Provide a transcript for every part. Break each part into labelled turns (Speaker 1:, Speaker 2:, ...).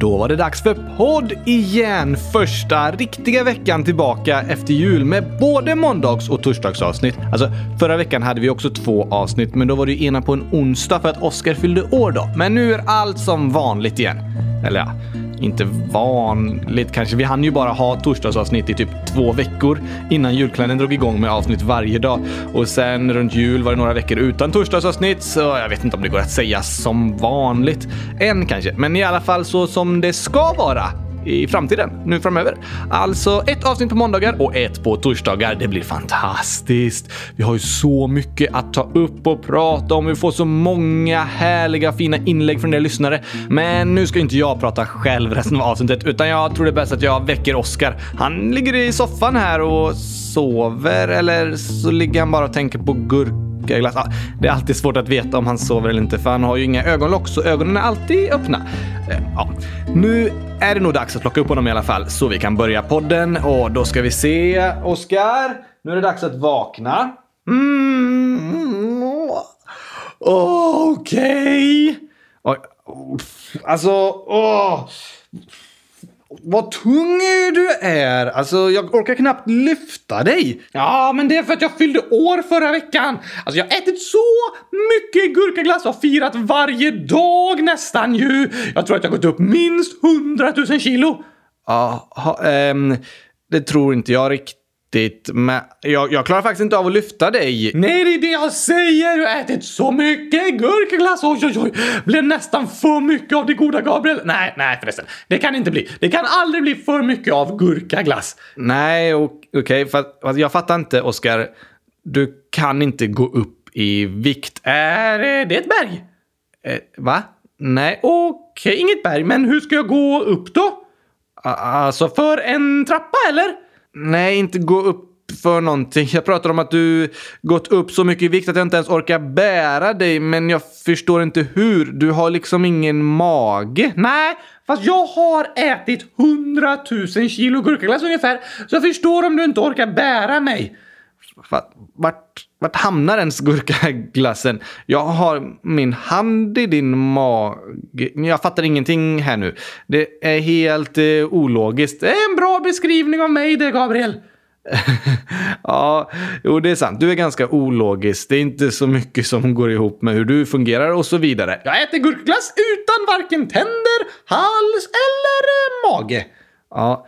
Speaker 1: då var det dags för podd igen. Första riktiga veckan tillbaka efter jul med både måndags och torsdagsavsnitt. Alltså, förra veckan hade vi också två avsnitt, men då var det ju ena på en onsdag för att Oscar fyllde år då. Men nu är allt som vanligt igen. Eller ja, inte vanligt kanske. Vi hann ju bara ha torsdagsavsnitt i typ två veckor innan julkalendern drog igång med avsnitt varje dag. Och sen runt jul var det några veckor utan torsdagsavsnitt, så jag vet inte om det går att säga som vanligt. Än kanske, men i alla fall så som det ska vara i framtiden, nu framöver. Alltså ett avsnitt på måndagar och ett på torsdagar. Det blir fantastiskt. Vi har ju så mycket att ta upp och prata om. Vi får så många härliga fina inlägg från er lyssnare. Men nu ska inte jag prata själv resten av avsnittet, utan jag tror det är bäst att jag väcker Oskar. Han ligger i soffan här och sover, eller så ligger han bara och tänker på gurka glass. Det är alltid svårt att veta om han sover eller inte för han har ju inga ögonlock så ögonen är alltid öppna. Eh, ja. Nu är det nog dags att plocka upp honom i alla fall så vi kan börja podden och då ska vi se. Oskar, nu är det dags att vakna. Mm. Okej. Okay. Alltså, åh. Vad tung du är! Alltså, jag orkar knappt lyfta dig.
Speaker 2: Ja, men det är för att jag fyllde år förra veckan. Alltså, jag har ätit så mycket gurkaglass och firat varje dag nästan ju. Jag tror att jag gått upp minst 100 000 kilo.
Speaker 1: Ja, ähm, det tror inte jag riktigt, men jag, jag, klarar faktiskt inte av att lyfta dig.
Speaker 2: Nej, det är det jag säger! Du har ätit så mycket gurkaglass! Oj, oj, oj! Blev nästan för mycket av det goda Gabriel. Nej, nej förresten. Det kan inte bli. Det kan aldrig bli för mycket av gurkaglass.
Speaker 1: Nej, okej, okay, för, jag fattar inte, Oskar. Du kan inte gå upp i vikt.
Speaker 2: Är det ett berg?
Speaker 1: Eh, va? Nej.
Speaker 2: Okej, okay, inget berg. Men hur ska jag gå upp då? Alltså för en trappa, eller?
Speaker 1: Nej, inte gå upp för någonting. Jag pratar om att du gått upp så mycket i vikt att jag inte ens orkar bära dig, men jag förstår inte hur. Du har liksom ingen mage.
Speaker 2: Nej, fast jag har ätit 100 000 kilo gurkaglass ungefär, så jag förstår om du inte orkar bära mig.
Speaker 1: Vart, vart hamnar ens gurkaglassen? Jag har min hand i din mage. Jag fattar ingenting här nu. Det är helt eh, ologiskt.
Speaker 2: Det är en bra beskrivning av mig det, Gabriel.
Speaker 1: ja, jo det är sant. Du är ganska ologisk. Det är inte så mycket som går ihop med hur du fungerar och så vidare.
Speaker 2: Jag äter gurkglass utan varken tänder, hals eller eh, mage.
Speaker 1: Ja,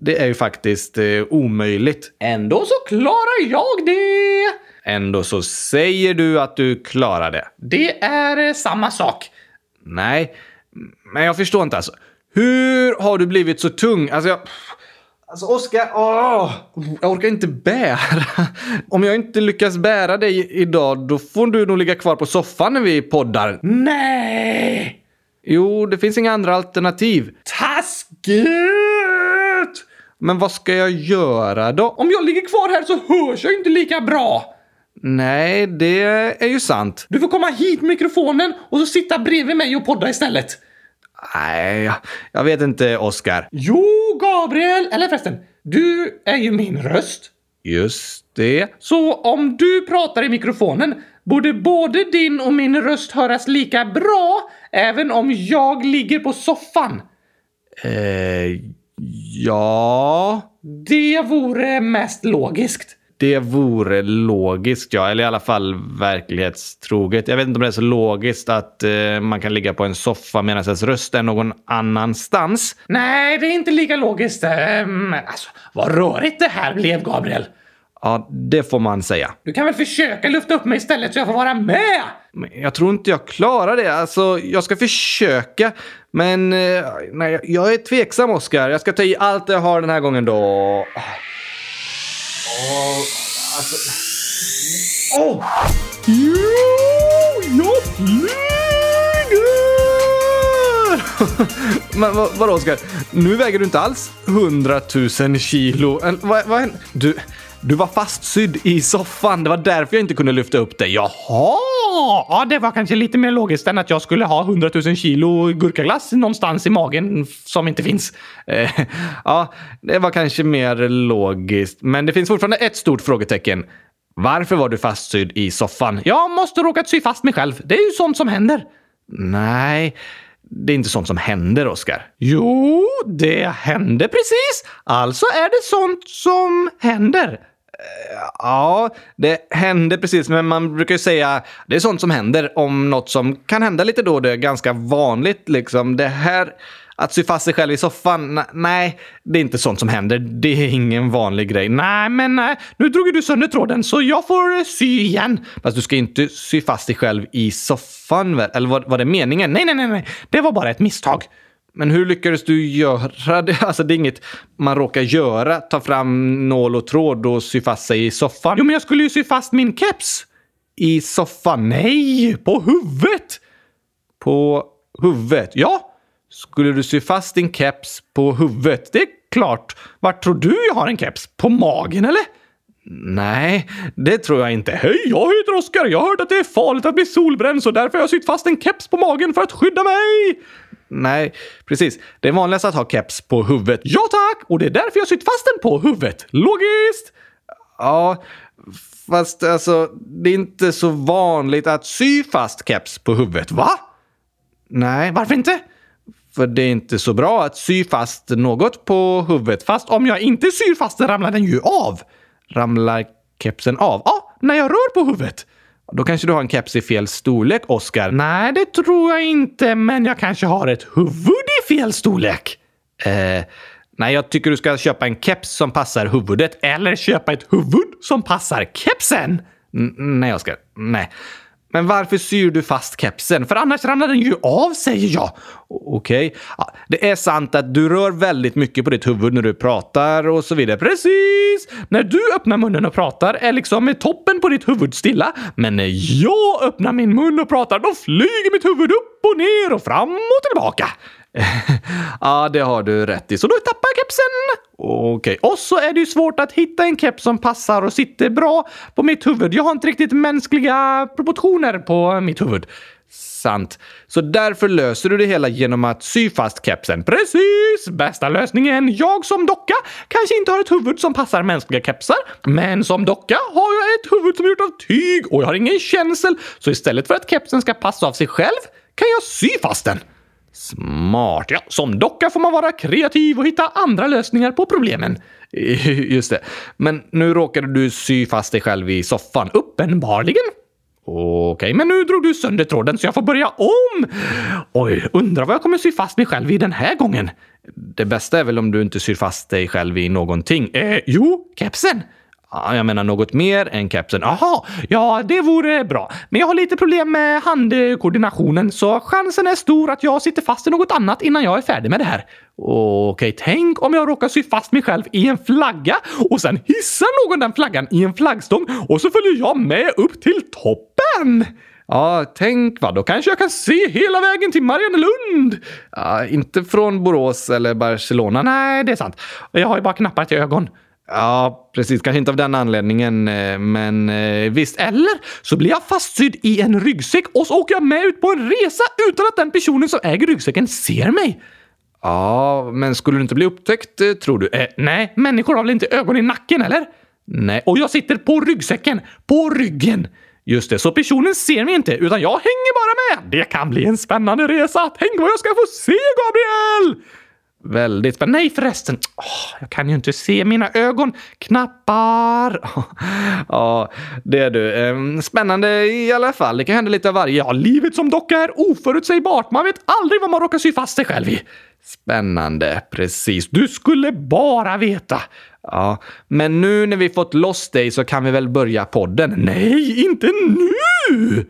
Speaker 1: det är ju faktiskt eh, omöjligt.
Speaker 2: Ändå så klarar jag det!
Speaker 1: Ändå så säger du att du klarar det.
Speaker 2: Det är eh, samma sak.
Speaker 1: Nej, men jag förstår inte alltså. Hur har du blivit så tung? Alltså, jag... Alltså Oskar, jag orkar inte bära. Om jag inte lyckas bära dig idag, då får du nog ligga kvar på soffan när vi poddar.
Speaker 2: Nej!
Speaker 1: Jo, det finns inga andra alternativ.
Speaker 2: Taskigt!
Speaker 1: Men vad ska jag göra då?
Speaker 2: Om jag ligger kvar här så hörs jag inte lika bra.
Speaker 1: Nej, det är ju sant.
Speaker 2: Du får komma hit med mikrofonen och så sitta bredvid mig och podda istället.
Speaker 1: Nej, jag vet inte, Oscar.
Speaker 2: Jo, Gabriel! Eller förresten, du är ju min röst.
Speaker 1: Just det.
Speaker 2: Så om du pratar i mikrofonen borde både din och min röst höras lika bra även om jag ligger på soffan.
Speaker 1: Eh, ja...
Speaker 2: Det vore mest logiskt.
Speaker 1: Det vore logiskt, ja. Eller i alla fall verklighetstroget. Jag vet inte om det är så logiskt att eh, man kan ligga på en soffa medan ens röst är någon annanstans.
Speaker 2: Nej, det är inte lika logiskt. Um, alltså, vad rörigt det här blev, Gabriel.
Speaker 1: Ja, det får man säga.
Speaker 2: Du kan väl försöka lyfta upp mig istället så jag får vara med?
Speaker 1: Men jag tror inte jag klarar det. Alltså, jag ska försöka. Men eh, nej, jag är tveksam, Oskar. Jag ska ta i allt jag har den här gången då.
Speaker 2: Oh, alltså... Oh! Jo, jag flyger!
Speaker 1: Men vad, vadå Oskar? Nu väger du inte alls 100 000 kilo. Vad, vad, du, du var fastsydd i soffan. Det var därför jag inte kunde lyfta upp dig.
Speaker 2: Jaha! Ja, det var kanske lite mer logiskt än att jag skulle ha 100 000 kilo gurkaglass någonstans i magen som inte finns.
Speaker 1: Eh, ja, det var kanske mer logiskt. Men det finns fortfarande ett stort frågetecken. Varför var du fastsydd i soffan?
Speaker 2: Jag måste råkat sy fast mig själv. Det är ju sånt som händer.
Speaker 1: Nej, det är inte sånt som händer, Oskar.
Speaker 2: Jo, det hände precis. Alltså är det sånt som händer.
Speaker 1: Ja, det händer precis, men man brukar ju säga det är sånt som händer om något som kan hända lite då. Det är ganska vanligt liksom. Det här att sy fast sig själv i soffan, nej, det är inte sånt som händer. Det är ingen vanlig grej.
Speaker 2: Nej, men nej. Nu drog ju du sönder tråden så jag får eh, sy igen.
Speaker 1: Fast du ska inte sy fast dig själv i soffan väl? Eller var, var det meningen?
Speaker 2: Nej, nej, nej, nej. Det var bara ett misstag.
Speaker 1: Men hur lyckades du göra det? Alltså det är inget man råkar göra. Ta fram nål och tråd och sy fast sig i soffan.
Speaker 2: Jo, men jag skulle ju sy fast min keps.
Speaker 1: I soffan?
Speaker 2: Nej, på huvudet!
Speaker 1: På huvudet?
Speaker 2: Ja.
Speaker 1: Skulle du sy fast din keps på huvudet?
Speaker 2: Det är klart. Vart tror du jag har en keps? På magen eller?
Speaker 1: Nej, det tror jag inte.
Speaker 2: Hej, jag heter Oskar. Jag har hört att det är farligt att bli solbränd så därför har jag sytt fast en keps på magen för att skydda mig.
Speaker 1: Nej, precis. Det är vanligast att ha keps på huvudet.
Speaker 2: Ja tack! Och det är därför jag sytt fast den på huvudet. Logiskt!
Speaker 1: Ja, fast alltså det är inte så vanligt att sy fast keps på huvudet.
Speaker 2: Va?
Speaker 1: Nej.
Speaker 2: Varför inte?
Speaker 1: För det är inte så bra att sy fast något på huvudet.
Speaker 2: Fast om jag inte syr fast den ramlar den ju av.
Speaker 1: Ramlar kepsen av?
Speaker 2: Ja, när jag rör på huvudet.
Speaker 1: Då kanske du har en keps i fel storlek, Oskar?
Speaker 2: Nej, det tror jag inte, men jag kanske har ett huvud i fel storlek.
Speaker 1: Eh, nej, jag tycker du ska köpa en keps som passar huvudet.
Speaker 2: Eller köpa ett huvud som passar kepsen.
Speaker 1: N nej, Oskar. Nej. Men varför syr du fast kepsen?
Speaker 2: För annars ramlar den ju av, säger jag.
Speaker 1: Okej. Okay. Det är sant att du rör väldigt mycket på ditt huvud när du pratar och så vidare.
Speaker 2: Precis! När du öppnar munnen och pratar är liksom toppen på ditt huvud stilla. Men när jag öppnar min mun och pratar, då flyger mitt huvud upp och ner och fram och tillbaka
Speaker 1: ja, det har du rätt i.
Speaker 2: Så då tappar jag kepsen.
Speaker 1: Okej. Okay.
Speaker 2: Och så är det ju svårt att hitta en keps som passar och sitter bra på mitt huvud. Jag har inte riktigt mänskliga proportioner på mitt huvud.
Speaker 1: Sant. Så därför löser du det hela genom att sy fast kepsen.
Speaker 2: Precis! Bästa lösningen. Jag som docka kanske inte har ett huvud som passar mänskliga kepsar, men som docka har jag ett huvud som är gjort av tyg och jag har ingen känsel. Så istället för att kepsen ska passa av sig själv kan jag sy fast den.
Speaker 1: Smart.
Speaker 2: Ja, som docka får man vara kreativ och hitta andra lösningar på problemen.
Speaker 1: Just det. Men nu råkade du sy fast dig själv i soffan.
Speaker 2: Uppenbarligen.
Speaker 1: Okej, okay,
Speaker 2: men nu drog du sönder tråden så jag får börja om. Oj, undrar vad jag kommer sy fast mig själv i den här gången.
Speaker 1: Det bästa är väl om du inte syr fast dig själv i någonting?
Speaker 2: Eh, jo, kepsen.
Speaker 1: Ja, jag menar något mer än kepsen.
Speaker 2: Jaha, ja det vore bra. Men jag har lite problem med handkoordinationen så chansen är stor att jag sitter fast i något annat innan jag är färdig med det här. Okej, tänk om jag råkar sy fast mig själv i en flagga och sen hissar någon den flaggan i en flaggstång och så följer jag med upp till toppen!
Speaker 1: Ja, tänk vad.
Speaker 2: Då kanske jag kan se hela vägen till Mariannelund.
Speaker 1: Ja, inte från Borås eller Barcelona.
Speaker 2: Nej, det är sant. Jag har ju bara knappar till ögon.
Speaker 1: Ja, precis. Kanske inte av den anledningen, eh, men eh, visst.
Speaker 2: Eller så blir jag fastsydd i en ryggsäck och så åker jag med ut på en resa utan att den personen som äger ryggsäcken ser mig.
Speaker 1: Ja, men skulle du inte bli upptäckt, eh, tror du?
Speaker 2: Eh, nej, människor har väl inte ögon i nacken, eller?
Speaker 1: Nej.
Speaker 2: Och jag sitter på ryggsäcken, på ryggen.
Speaker 1: Just det, så personen ser mig inte, utan jag hänger bara med.
Speaker 2: Det kan bli en spännande resa. Tänk vad jag ska få se, Gabriel!
Speaker 1: Väldigt spännande.
Speaker 2: Nej förresten, oh, jag kan ju inte se mina ögon. Knappar.
Speaker 1: ja, det är du. Ehm, spännande i alla fall. Det kan hända lite av varje.
Speaker 2: Ja, livet som docka är oförutsägbart. Man vet aldrig vad man råkar sy fast sig själv i.
Speaker 1: Spännande, precis.
Speaker 2: Du skulle bara veta.
Speaker 1: Ja, men nu när vi fått loss dig så kan vi väl börja podden?
Speaker 2: Nej, inte nu!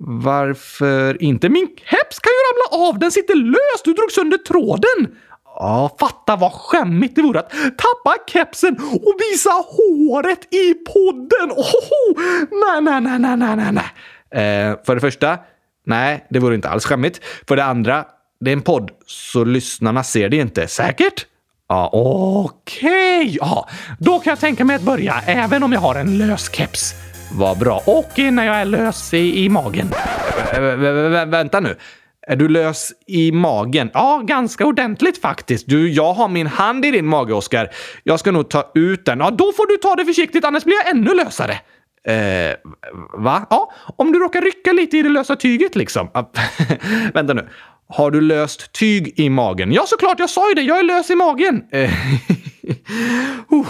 Speaker 1: Varför inte?
Speaker 2: Min keps kan ju ramla av. Den sitter löst! Du drog sönder tråden. Ja, fatta vad skämmigt det vore att tappa kepsen och visa håret i podden! Ohoho! nej, nej, nej, nej, nej, nej,
Speaker 1: nej. Eh, för det första, nej, det vore inte alls skämmigt. För det andra, det är en podd, så lyssnarna ser det inte. Säkert?
Speaker 2: Ja, okej. Okay. Ja, då kan jag tänka mig att börja, även om jag har en lös keps.
Speaker 1: Vad bra.
Speaker 2: Och när jag är lös i, i magen.
Speaker 1: Vä vänta nu. Är du lös i magen?
Speaker 2: Ja, ganska ordentligt faktiskt.
Speaker 1: Du, jag har min hand i din mage, Oskar. Jag ska nog ta ut den.
Speaker 2: Ja, då får du ta det försiktigt, annars blir jag ännu lösare.
Speaker 1: Eh, va?
Speaker 2: Ja, om du råkar rycka lite i det lösa tyget liksom.
Speaker 1: Vänta nu. Har du löst tyg i magen?
Speaker 2: Ja, såklart. Jag sa ju det. Jag är lös i magen.
Speaker 1: Eh, Oh.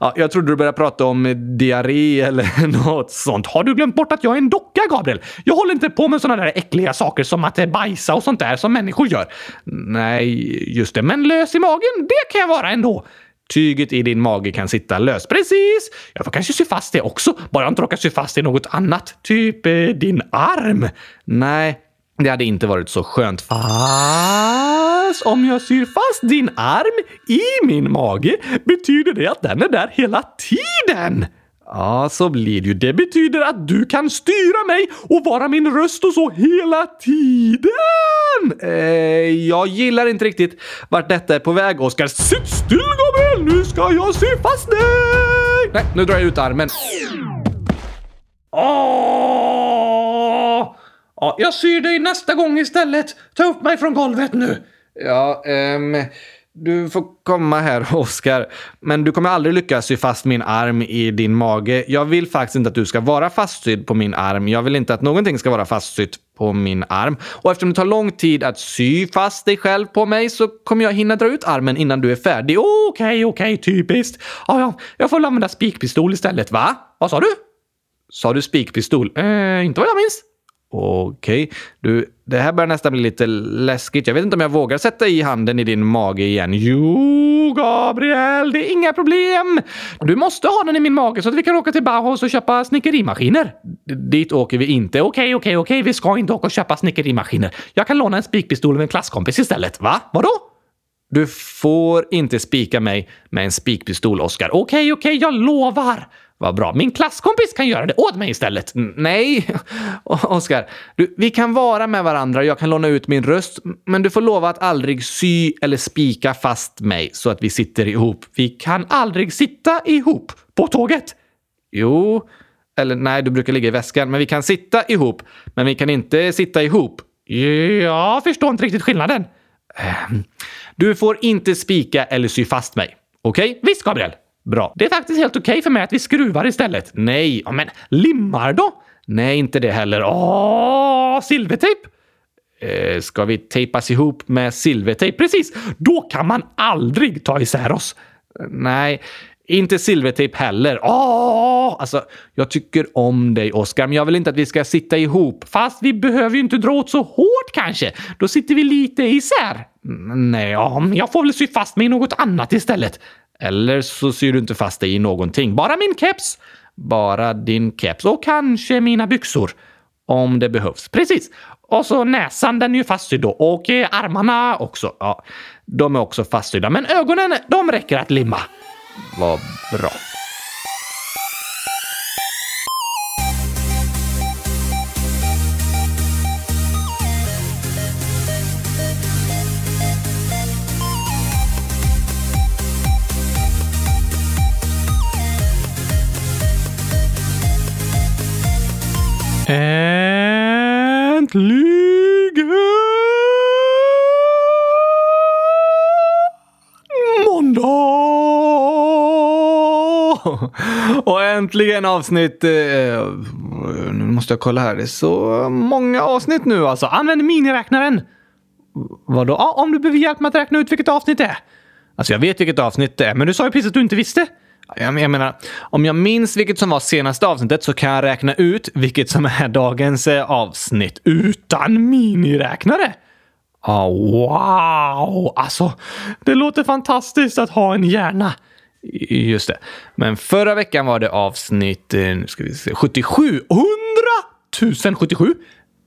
Speaker 1: ja, jag trodde du började prata om diarré eller något sånt.
Speaker 2: Har du glömt bort att jag är en docka, Gabriel? Jag håller inte på med såna där äckliga saker som att bajsa och sånt där som människor gör.
Speaker 1: Nej, just det.
Speaker 2: Men lös i magen, det kan jag vara ändå.
Speaker 1: Tyget i din mage kan sitta löst.
Speaker 2: Precis! Jag får kanske sy fast det också, bara jag inte råkar sy fast det i något annat. Typ eh, din arm.
Speaker 1: Nej, det hade inte varit så skönt.
Speaker 2: Fast om jag syr fast din arm i min mage betyder det att den är där hela tiden.
Speaker 1: Ja, så blir det ju.
Speaker 2: Det betyder att du kan styra mig och vara min röst och så hela tiden!
Speaker 1: Eh, jag gillar inte riktigt vart detta är på väg, Oskar.
Speaker 2: Sitt still, Gabriel! Nu ska jag sy fast dig!
Speaker 1: Nej, nu drar jag ut armen.
Speaker 2: Åh! Ja, jag syr dig nästa gång istället. Ta upp mig från golvet nu.
Speaker 1: Ja, ehm... Du får komma här, Oskar. Men du kommer aldrig lyckas sy fast min arm i din mage. Jag vill faktiskt inte att du ska vara fastsydd på min arm. Jag vill inte att någonting ska vara fastsytt på min arm. Och eftersom det tar lång tid att sy fast dig själv på mig så kommer jag hinna dra ut armen innan du är färdig.
Speaker 2: Okej, okay, okej, okay, typiskt. Ja, ja, jag får använda spikpistol istället, va? Vad sa du?
Speaker 1: Sa du spikpistol?
Speaker 2: Eh, inte vad jag minns.
Speaker 1: Okej. Okay. Du, det här börjar nästan bli lite läskigt. Jag vet inte om jag vågar sätta i handen i din mage igen.
Speaker 2: Jo, Gabriel, det är inga problem. Du måste ha den i min mage så att vi kan åka till Bauhaus och köpa snickerimaskiner.
Speaker 1: D dit åker vi inte.
Speaker 2: Okej, okej, okej. Vi ska inte åka och köpa snickerimaskiner. Jag kan låna en spikpistol av en klasskompis istället. Va? Vadå?
Speaker 1: Du får inte spika mig med en spikpistol, Oskar.
Speaker 2: Okej, okej, jag lovar. Vad bra. Min klasskompis kan göra det åt mig istället.
Speaker 1: Nej, Oskar. Vi kan vara med varandra jag kan låna ut min röst, men du får lova att aldrig sy eller spika fast mig så att vi sitter ihop.
Speaker 2: Vi kan aldrig sitta ihop på tåget.
Speaker 1: Jo, eller nej, du brukar ligga i väskan, men vi kan sitta ihop. Men vi kan inte sitta ihop.
Speaker 2: Jag förstår inte riktigt skillnaden.
Speaker 1: Ehm, du får inte spika eller sy fast mig. Okej? Okay?
Speaker 2: Visst, Gabriel.
Speaker 1: Bra.
Speaker 2: Det är faktiskt helt okej okay för mig att vi skruvar istället.
Speaker 1: Nej,
Speaker 2: ja, men limmar då?
Speaker 1: Nej, inte det heller.
Speaker 2: Åh, silvertejp?
Speaker 1: Eh, ska vi tejpas ihop med silvertejp?
Speaker 2: Precis! Då kan man aldrig ta isär oss.
Speaker 1: Nej, inte silvertejp heller.
Speaker 2: Åh!
Speaker 1: Alltså, jag tycker om dig, Oskar, men jag vill inte att vi ska sitta ihop.
Speaker 2: Fast vi behöver ju inte dra åt så hårt kanske. Då sitter vi lite isär.
Speaker 1: Mm, nej, ja,
Speaker 2: jag får väl sy fast mig i något annat istället.
Speaker 1: Eller så syr du inte fast dig i någonting.
Speaker 2: Bara min keps.
Speaker 1: Bara din keps och kanske mina byxor. Om det behövs.
Speaker 2: Precis. Och så näsan, den är ju fastsydd då. Och eh, armarna också.
Speaker 1: Ja, de är också fastsydda.
Speaker 2: Men ögonen, de räcker att limma.
Speaker 1: Vad bra.
Speaker 2: Äntligen måndag!
Speaker 1: Och äntligen avsnitt... Eh, nu måste jag kolla här. Det är så många avsnitt nu alltså.
Speaker 2: Använd miniräknaren.
Speaker 1: Vadå?
Speaker 2: Ja, om du behöver hjälp med att räkna ut vilket avsnitt det är.
Speaker 1: Alltså jag vet vilket avsnitt det är, men du sa ju precis att du inte visste. Jag, jag menar, om jag minns vilket som var senaste avsnittet så kan jag räkna ut vilket som är dagens eh, avsnitt.
Speaker 2: Utan miniräknare? Oh, wow! Alltså, det låter fantastiskt att ha en hjärna.
Speaker 1: Just det. Men förra veckan var det avsnitt eh, nu ska vi se, 77.
Speaker 2: 100 077!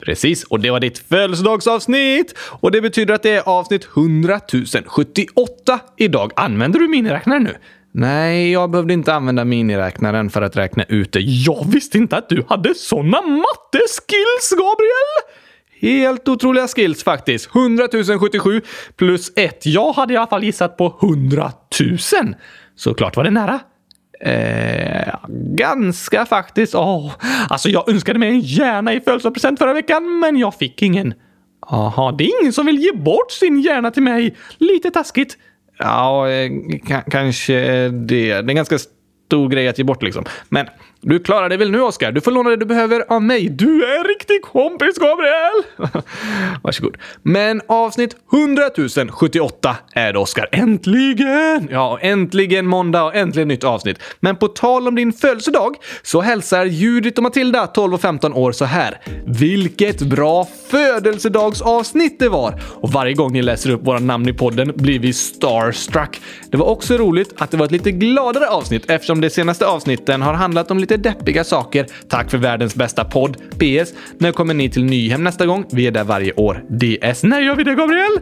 Speaker 1: Precis, och det var ditt födelsedagsavsnitt! Och det betyder att det är avsnitt 100 078 idag.
Speaker 2: Använder du miniräknare nu?
Speaker 1: Nej, jag behövde inte använda miniräknaren för att räkna ut det.
Speaker 2: Jag visste inte att du hade såna matteskills, Gabriel!
Speaker 1: Helt otroliga skills faktiskt. 100 077 plus 1.
Speaker 2: Jag hade i alla fall gissat på 100 000. Såklart var det nära.
Speaker 1: Eh, ganska faktiskt.
Speaker 2: Oh, alltså jag önskade mig en hjärna i födelsedagspresent förra veckan, men jag fick ingen.
Speaker 1: Aha, det är ingen som vill ge bort sin hjärna till mig. Lite taskigt. Ja, eh, kanske det. Det är en ganska stor grej att ge bort liksom. Men du klarar det väl nu, Oskar? Du får låna det du behöver av mig. Du är en riktig kompis, Gabriel! Varsågod. Men avsnitt 100 078 är det, Oskar. Äntligen! Ja, äntligen måndag och äntligen nytt avsnitt. Men på tal om din födelsedag så hälsar Judith och Matilda, 12 och 15 år, så här. Vilket bra födelsedagsavsnitt det var! Och varje gång ni läser upp våra namn i podden blir vi starstruck. Det var också roligt att det var ett lite gladare avsnitt eftersom de senaste avsnitten har handlat om lite deppiga saker. Tack för världens bästa podd. PS. När kommer ni till Nyhem nästa gång? Vi är där varje år. DS. När gör vi det, Gabriel?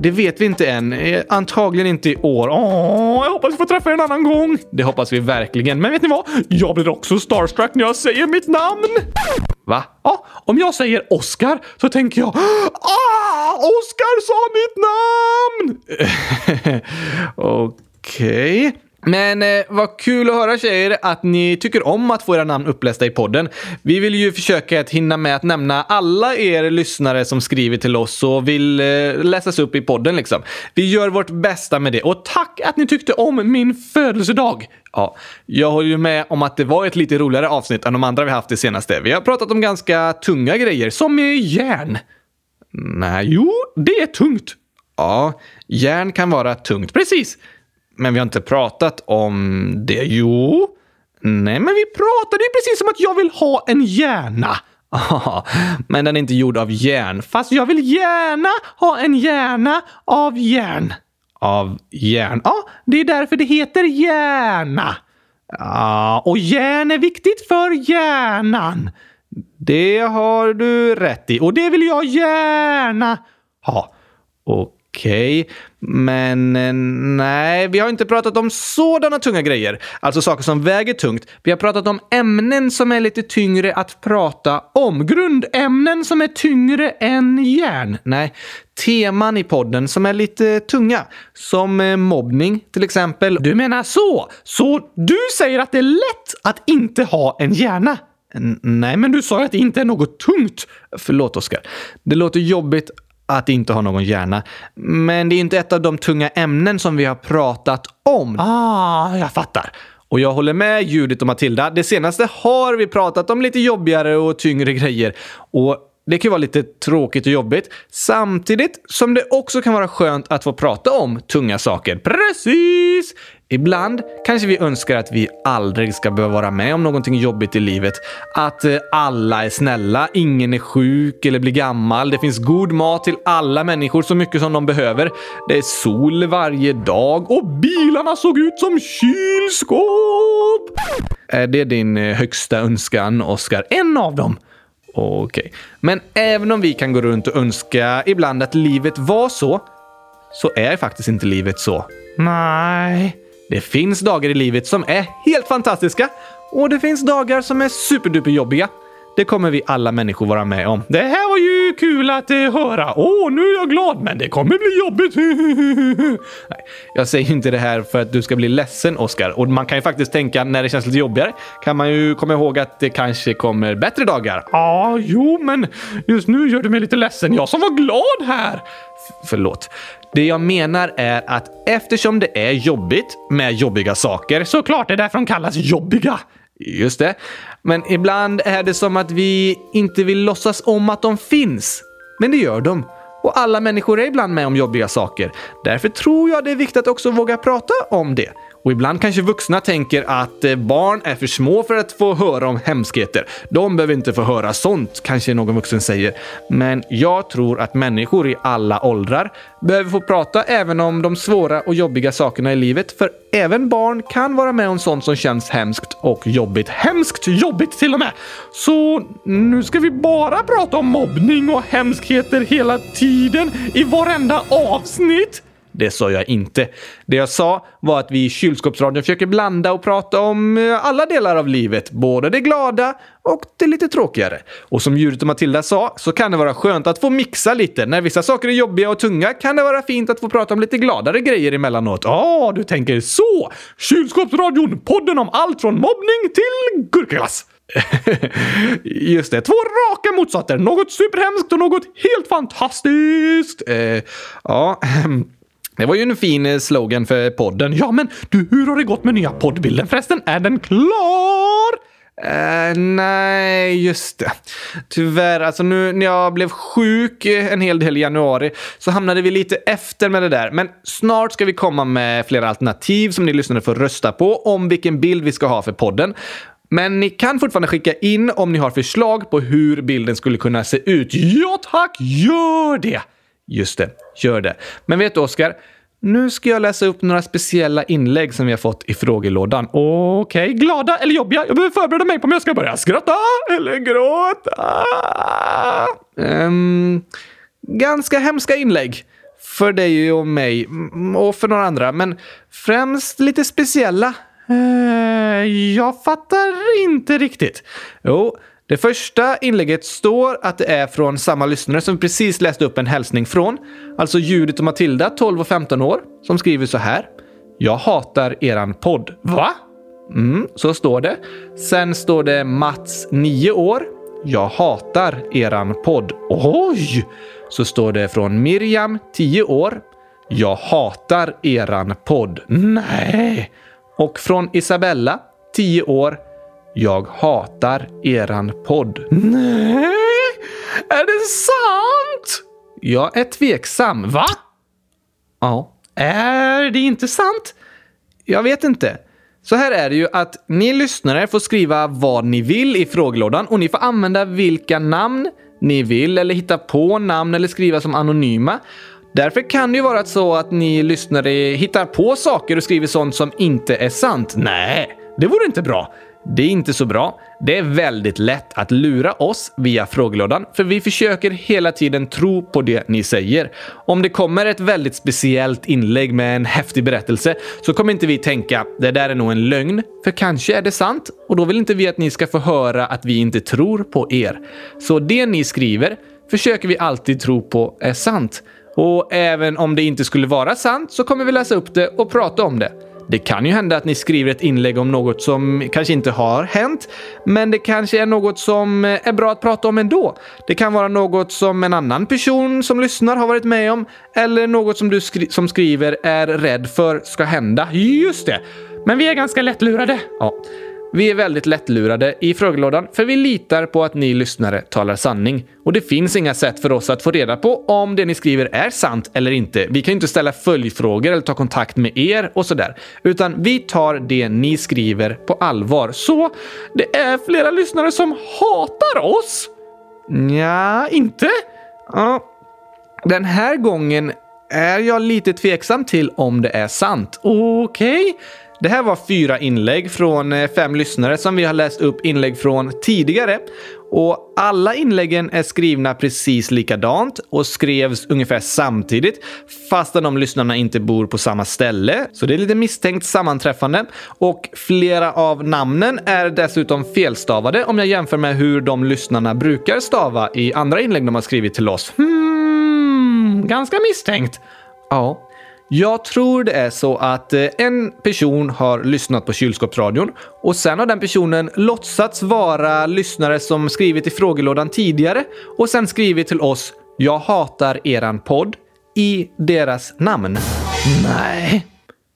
Speaker 1: Det vet vi inte än. Eh, antagligen inte i år. Åh, jag hoppas vi får träffa er en annan gång. Det hoppas vi verkligen. Men vet ni vad? Jag blir också starstruck när jag säger mitt namn. Va?
Speaker 2: Ja, om jag säger Oscar så tänker jag Ah! Oscar sa mitt namn!
Speaker 1: Okej. Men eh, vad kul att höra tjejer att ni tycker om att få era namn upplästa i podden. Vi vill ju försöka att hinna med att nämna alla er lyssnare som skriver till oss och vill eh, läsas upp i podden liksom. Vi gör vårt bästa med det och tack att ni tyckte om min födelsedag. Ja, jag håller ju med om att det var ett lite roligare avsnitt än de andra vi haft det senaste. Vi har pratat om ganska tunga grejer, som är järn. Nej, jo, det är tungt. Ja, järn kan vara tungt. Precis. Men vi har inte pratat om det. Jo. Nej, men vi pratade ju precis som att jag vill ha en hjärna. Men den är inte gjord av järn. Fast jag vill gärna ha en hjärna av järn. Av järn? Ja, det är därför det heter hjärna. Ja, och järn är viktigt för hjärnan. Det har du rätt i och det vill jag gärna ha. Och Okej, men eh, nej, vi har inte pratat om sådana tunga grejer. Alltså saker som väger tungt. Vi har pratat om ämnen som är lite tyngre att prata om. Grundämnen som är tyngre än järn. Nej, teman i podden som är lite tunga. Som eh, mobbning till exempel. Du menar så? Så du säger att det är lätt att inte ha en hjärna? Nej, men du sa ju att det inte är något tungt. Förlåt, Oskar. Det låter jobbigt att inte ha någon hjärna. Men det är inte ett av de tunga ämnen som vi har pratat om. Ah, jag fattar. Och jag håller med Judith och Matilda. Det senaste har vi pratat om lite jobbigare och tyngre grejer. Och det kan vara lite tråkigt och jobbigt, samtidigt som det också kan vara skönt att få prata om tunga saker. Precis! Ibland kanske vi önskar att vi aldrig ska behöva vara med om någonting jobbigt i livet. Att eh, alla är snälla, ingen är sjuk eller blir gammal. Det finns god mat till alla människor så mycket som de behöver. Det är sol varje dag och bilarna såg ut som kylskåp! Eh, är det din eh, högsta önskan, Oskar? En av dem? Okej. Okay. Men även om vi kan gå runt och önska ibland att livet var så, så är faktiskt inte livet så. Nej. Det finns dagar i livet som är helt fantastiska och det finns dagar som är superduper jobbiga. Det kommer vi alla människor vara med om. Det här ju kul att eh, höra. Åh, nu är jag glad, men det kommer bli jobbigt. Nej, jag säger inte det här för att du ska bli ledsen, Oskar. Och man kan ju faktiskt tänka när det känns lite jobbigare kan man ju komma ihåg att det kanske kommer bättre dagar. Ja, jo, men just nu gör du mig lite ledsen. Jag som var glad här. F förlåt. Det jag menar är att eftersom det är jobbigt med jobbiga saker, såklart det är därför de kallas jobbiga. Just det. Men ibland är det som att vi inte vill låtsas om att de finns. Men det gör de. Och alla människor är ibland med om jobbiga saker. Därför tror jag det är viktigt att också våga prata om det. Och ibland kanske vuxna tänker att eh, barn är för små för att få höra om hemskheter. De behöver inte få höra sånt, kanske någon vuxen säger. Men jag tror att människor i alla åldrar behöver få prata även om de svåra och jobbiga sakerna i livet. För även barn kan vara med om sånt som känns hemskt och jobbigt. Hemskt jobbigt till och med! Så nu ska vi bara prata om mobbning och hemskheter hela tiden i varenda avsnitt? Det sa jag inte. Det jag sa var att vi i kylskåpsradion försöker blanda och prata om eh, alla delar av livet, både det glada och det lite tråkigare. Och som djuret och Matilda sa så kan det vara skönt att få mixa lite. När vissa saker är jobbiga och tunga kan det vara fint att få prata om lite gladare grejer emellanåt. Ja, ah, du tänker så! Kylskåpsradion, podden om allt från mobbning till gurkaglass. Just det, två raka motsatser. Något superhemskt och något helt fantastiskt. Eh, ja, Det var ju en fin eh, slogan för podden. Ja, men du, hur har det gått med nya poddbilden förresten? Är den klar? Uh, nej, just det. Tyvärr, alltså nu när jag blev sjuk eh, en hel del i januari så hamnade vi lite efter med det där. Men snart ska vi komma med flera alternativ som ni lyssnare får rösta på om vilken bild vi ska ha för podden. Men ni kan fortfarande skicka in om ni har förslag på hur bilden skulle kunna se ut. Ja tack, gör det! Just det, gör det. Men vet du Oskar? Nu ska jag läsa upp några speciella inlägg som vi har fått i frågelådan.
Speaker 2: Okej, okay. glada eller jobbiga? Jag behöver förbereda mig på om jag ska börja skratta eller gråta.
Speaker 1: Um, ganska hemska inlägg. För dig och mig och för några andra, men främst lite speciella.
Speaker 2: Uh, jag fattar inte riktigt.
Speaker 1: Jo, det första inlägget står att det är från samma lyssnare som precis läste upp en hälsning från. Alltså Judith och Matilda, 12 och 15 år, som skriver så här. Jag hatar eran podd.
Speaker 2: Va?
Speaker 1: Mm, så står det. Sen står det Mats, 9 år. Jag hatar eran podd.
Speaker 2: Oj!
Speaker 1: Så står det från Miriam, 10 år. Jag hatar eran podd.
Speaker 2: Nej!
Speaker 1: Och från Isabella, 10 år. Jag hatar eran podd.
Speaker 2: Nej! Är det sant?
Speaker 1: Jag är tveksam.
Speaker 2: Va?
Speaker 1: Ja.
Speaker 2: Är det inte sant?
Speaker 1: Jag vet inte. Så här är det ju att ni lyssnare får skriva vad ni vill i frågelådan och ni får använda vilka namn ni vill eller hitta på namn eller skriva som anonyma. Därför kan det ju vara så att ni lyssnare hittar på saker och skriver sånt som inte är sant.
Speaker 2: Nej, det vore inte bra.
Speaker 1: Det är inte så bra. Det är väldigt lätt att lura oss via frågelådan, för vi försöker hela tiden tro på det ni säger. Om det kommer ett väldigt speciellt inlägg med en häftig berättelse så kommer inte vi tänka det där är nog en lögn, för kanske är det sant och då vill inte vi att ni ska få höra att vi inte tror på er. Så det ni skriver försöker vi alltid tro på är sant. Och även om det inte skulle vara sant så kommer vi läsa upp det och prata om det. Det kan ju hända att ni skriver ett inlägg om något som kanske inte har hänt, men det kanske är något som är bra att prata om ändå. Det kan vara något som en annan person som lyssnar har varit med om, eller något som du skri som skriver är rädd för ska hända.
Speaker 2: Just det! Men vi är ganska lättlurade.
Speaker 1: Ja. Vi är väldigt lättlurade i frågelådan för vi litar på att ni lyssnare talar sanning. Och det finns inga sätt för oss att få reda på om det ni skriver är sant eller inte. Vi kan inte ställa följdfrågor eller ta kontakt med er och sådär. Utan vi tar det ni skriver på allvar.
Speaker 2: Så det är flera lyssnare som hatar oss?
Speaker 1: Ja, inte? Ja. Den här gången är jag lite tveksam till om det är sant.
Speaker 2: Okej. Okay.
Speaker 1: Det här var fyra inlägg från eh, fem lyssnare som vi har läst upp inlägg från tidigare. Och alla inläggen är skrivna precis likadant och skrevs ungefär samtidigt fastän de lyssnarna inte bor på samma ställe. Så det är lite misstänkt sammanträffande. Och flera av namnen är dessutom felstavade om jag jämför med hur de lyssnarna brukar stava i andra inlägg de har skrivit till oss.
Speaker 2: Hmm, ganska misstänkt.
Speaker 1: Ja. Jag tror det är så att eh, en person har lyssnat på kylskåpsradion och sen har den personen låtsats vara lyssnare som skrivit i frågelådan tidigare och sen skrivit till oss “Jag hatar eran podd” i deras namn.
Speaker 2: Nej.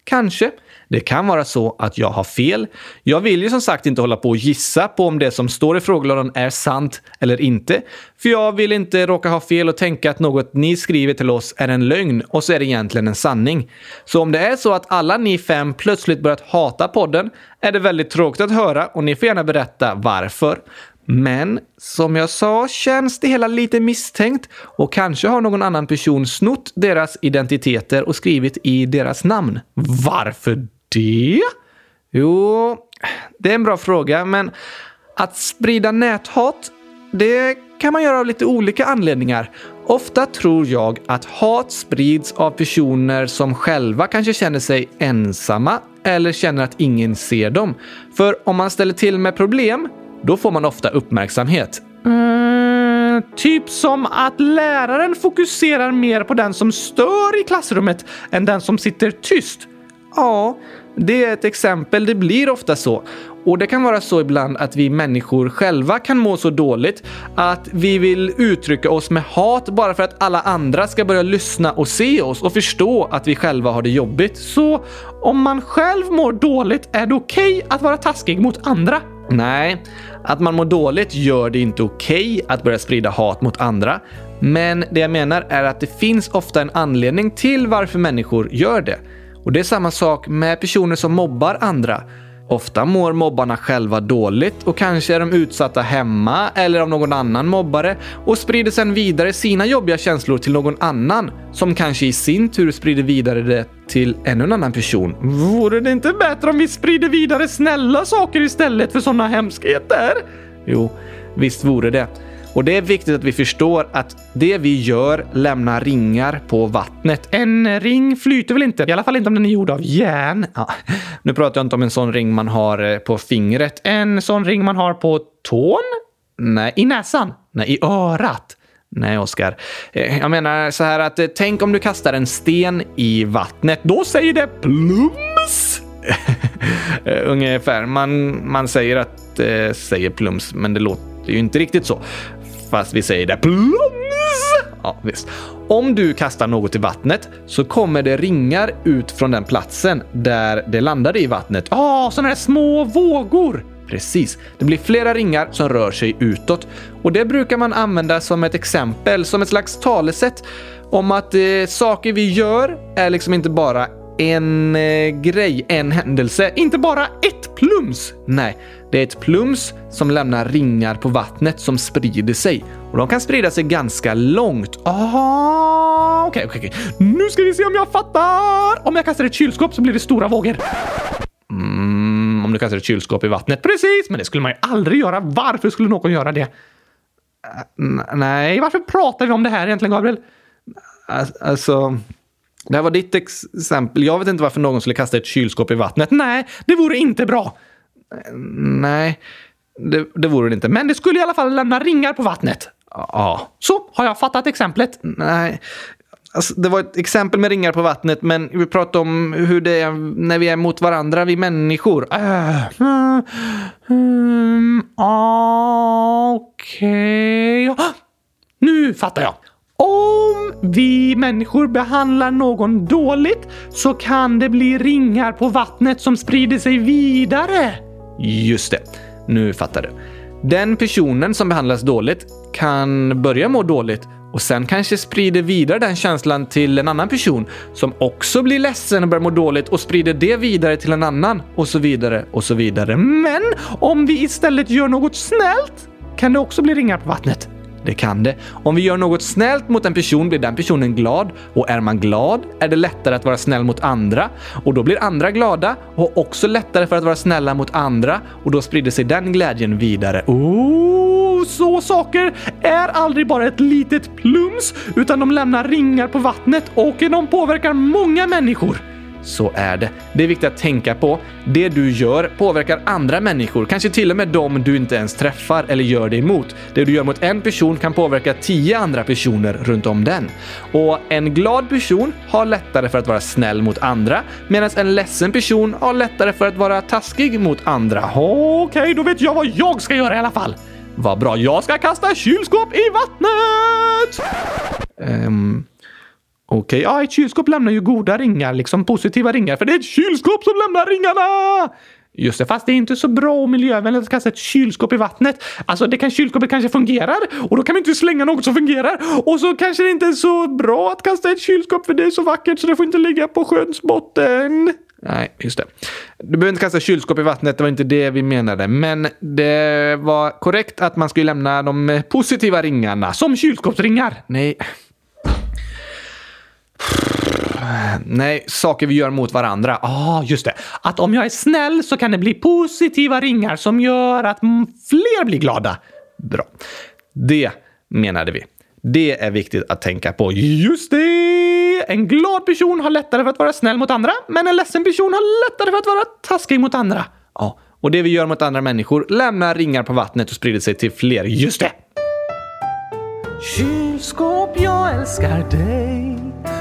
Speaker 1: Kanske. Det kan vara så att jag har fel. Jag vill ju som sagt inte hålla på och gissa på om det som står i frågelådan är sant eller inte. För jag vill inte råka ha fel och tänka att något ni skriver till oss är en lögn och så är det egentligen en sanning. Så om det är så att alla ni fem plötsligt börjat hata podden är det väldigt tråkigt att höra och ni får gärna berätta varför. Men som jag sa känns det hela lite misstänkt och kanske har någon annan person snott deras identiteter och skrivit i deras namn.
Speaker 2: Varför det?
Speaker 1: Jo, det är en bra fråga, men att sprida näthat, det kan man göra av lite olika anledningar. Ofta tror jag att hat sprids av personer som själva kanske känner sig ensamma eller känner att ingen ser dem. För om man ställer till med problem, då får man ofta uppmärksamhet.
Speaker 2: Mm, typ som att läraren fokuserar mer på den som stör i klassrummet än den som sitter tyst.
Speaker 1: Ja, det är ett exempel. Det blir ofta så. Och det kan vara så ibland att vi människor själva kan må så dåligt att vi vill uttrycka oss med hat bara för att alla andra ska börja lyssna och se oss och förstå att vi själva har det jobbigt.
Speaker 2: Så om man själv mår dåligt är det okej okay att vara taskig mot andra?
Speaker 1: Nej, att man mår dåligt gör det inte okej okay att börja sprida hat mot andra. Men det jag menar är att det finns ofta en anledning till varför människor gör det. Och det är samma sak med personer som mobbar andra. Ofta mår mobbarna själva dåligt och kanske är de utsatta hemma eller av någon annan mobbare och sprider sedan vidare sina jobbiga känslor till någon annan som kanske i sin tur sprider vidare det till ännu en annan person.
Speaker 2: Vore det inte bättre om vi sprider vidare snälla saker istället för sådana hemskheter?
Speaker 1: Jo, visst vore det. Och det är viktigt att vi förstår att det vi gör lämnar ringar på vattnet.
Speaker 2: En ring flyter väl inte? I alla fall inte om den är gjord av järn.
Speaker 1: Ja, nu pratar jag inte om en sån ring man har eh, på fingret.
Speaker 2: En sån ring man har på tån?
Speaker 1: Nej.
Speaker 2: I näsan?
Speaker 1: Nej, i örat. Nej, Oskar. Eh, jag menar så här att eh, tänk om du kastar en sten i vattnet.
Speaker 2: Då säger det plums!
Speaker 1: Ungefär. Man, man säger att det säger plums, men det låter ju inte riktigt så fast vi säger det plums. Ja, visst. Om du kastar något i vattnet så kommer det ringar ut från den platsen där det landade i vattnet.
Speaker 2: Ja, oh, sådana här små vågor!
Speaker 1: Precis. Det blir flera ringar som rör sig utåt och det brukar man använda som ett exempel, som ett slags talesätt om att eh, saker vi gör är liksom inte bara en eh, grej, en händelse,
Speaker 2: inte bara ett plums.
Speaker 1: Nej, det är ett plums som lämnar ringar på vattnet som sprider sig. Och de kan sprida sig ganska långt.
Speaker 2: Aha, okej, okay, okej. Okay. Nu ska vi se om jag fattar! Om jag kastar ett kylskåp så blir det stora vågor.
Speaker 1: Mm, om du kastar ett kylskåp i vattnet.
Speaker 2: Precis, men det skulle man ju aldrig göra. Varför skulle någon göra det?
Speaker 1: Uh, nej.
Speaker 2: Varför pratar vi om det här egentligen, Gabriel?
Speaker 1: Äh, alltså... Det här var ditt exempel. Jag vet inte varför någon skulle kasta ett kylskåp i vattnet.
Speaker 2: Nej, det vore inte bra.
Speaker 1: Nej, det, det vore det inte.
Speaker 2: Men det skulle i alla fall lämna ringar på vattnet.
Speaker 1: Ja.
Speaker 2: Så, har jag fattat exemplet?
Speaker 1: Nej. Alltså, det var ett exempel med ringar på vattnet, men vi pratar om hur det är när vi är mot varandra, vi människor.
Speaker 2: Uh, mm, Okej. Okay. Nu fattar jag. Om vi människor behandlar någon dåligt så kan det bli ringar på vattnet som sprider sig vidare.
Speaker 1: Just det. Nu fattar du. Den personen som behandlas dåligt kan börja må dåligt och sen kanske sprider vidare den känslan till en annan person som också blir ledsen och börjar må dåligt och sprider det vidare till en annan och så vidare och så vidare.
Speaker 2: Men om vi istället gör något snällt kan det också bli ringar på vattnet.
Speaker 1: Det kan det. Om vi gör något snällt mot en person blir den personen glad och är man glad är det lättare att vara snäll mot andra och då blir andra glada och också lättare för att vara snälla mot andra och då sprider sig den glädjen vidare.
Speaker 2: Oh, så saker är aldrig bara ett litet plums utan de lämnar ringar på vattnet och de påverkar många människor.
Speaker 1: Så är det. Det är viktigt att tänka på. Det du gör påverkar andra människor, kanske till och med dem du inte ens träffar eller gör det emot. Det du gör mot en person kan påverka tio andra personer runt om den. Och en glad person har lättare för att vara snäll mot andra, medan en ledsen person har lättare för att vara taskig mot andra.
Speaker 2: Okej, okay, då vet jag vad jag ska göra i alla fall.
Speaker 1: Vad bra, jag ska kasta kylskåp i vattnet!
Speaker 2: Um, Okej, okay. ja, ett kylskåp lämnar ju goda ringar, liksom positiva ringar, för det är ett kylskåp som lämnar ringarna! Just det, fast det är inte så bra och miljövänligt att kasta ett kylskåp i vattnet. Alltså, det kan, kylskåpet kanske fungerar och då kan vi inte slänga något som fungerar. Och så kanske det inte är så bra att kasta ett kylskåp för det är så vackert så det får inte ligga på sjöns botten.
Speaker 1: Nej, just det. Du behöver inte kasta kylskåp i vattnet, det var inte det vi menade. Men det var korrekt att man skulle lämna de positiva ringarna.
Speaker 2: Som kylskåpsringar?
Speaker 1: Nej, Nej, saker vi gör mot varandra.
Speaker 2: Ja, ah, just det. Att om jag är snäll så kan det bli positiva ringar som gör att fler blir glada.
Speaker 1: Bra. Det menade vi. Det är viktigt att tänka på.
Speaker 2: Just det! En glad person har lättare för att vara snäll mot andra, men en ledsen person har lättare för att vara taskig mot andra.
Speaker 1: Ja, och det vi gör mot andra människor lämnar ringar på vattnet och sprider sig till fler. Just det!
Speaker 2: Kylskåp, jag älskar dig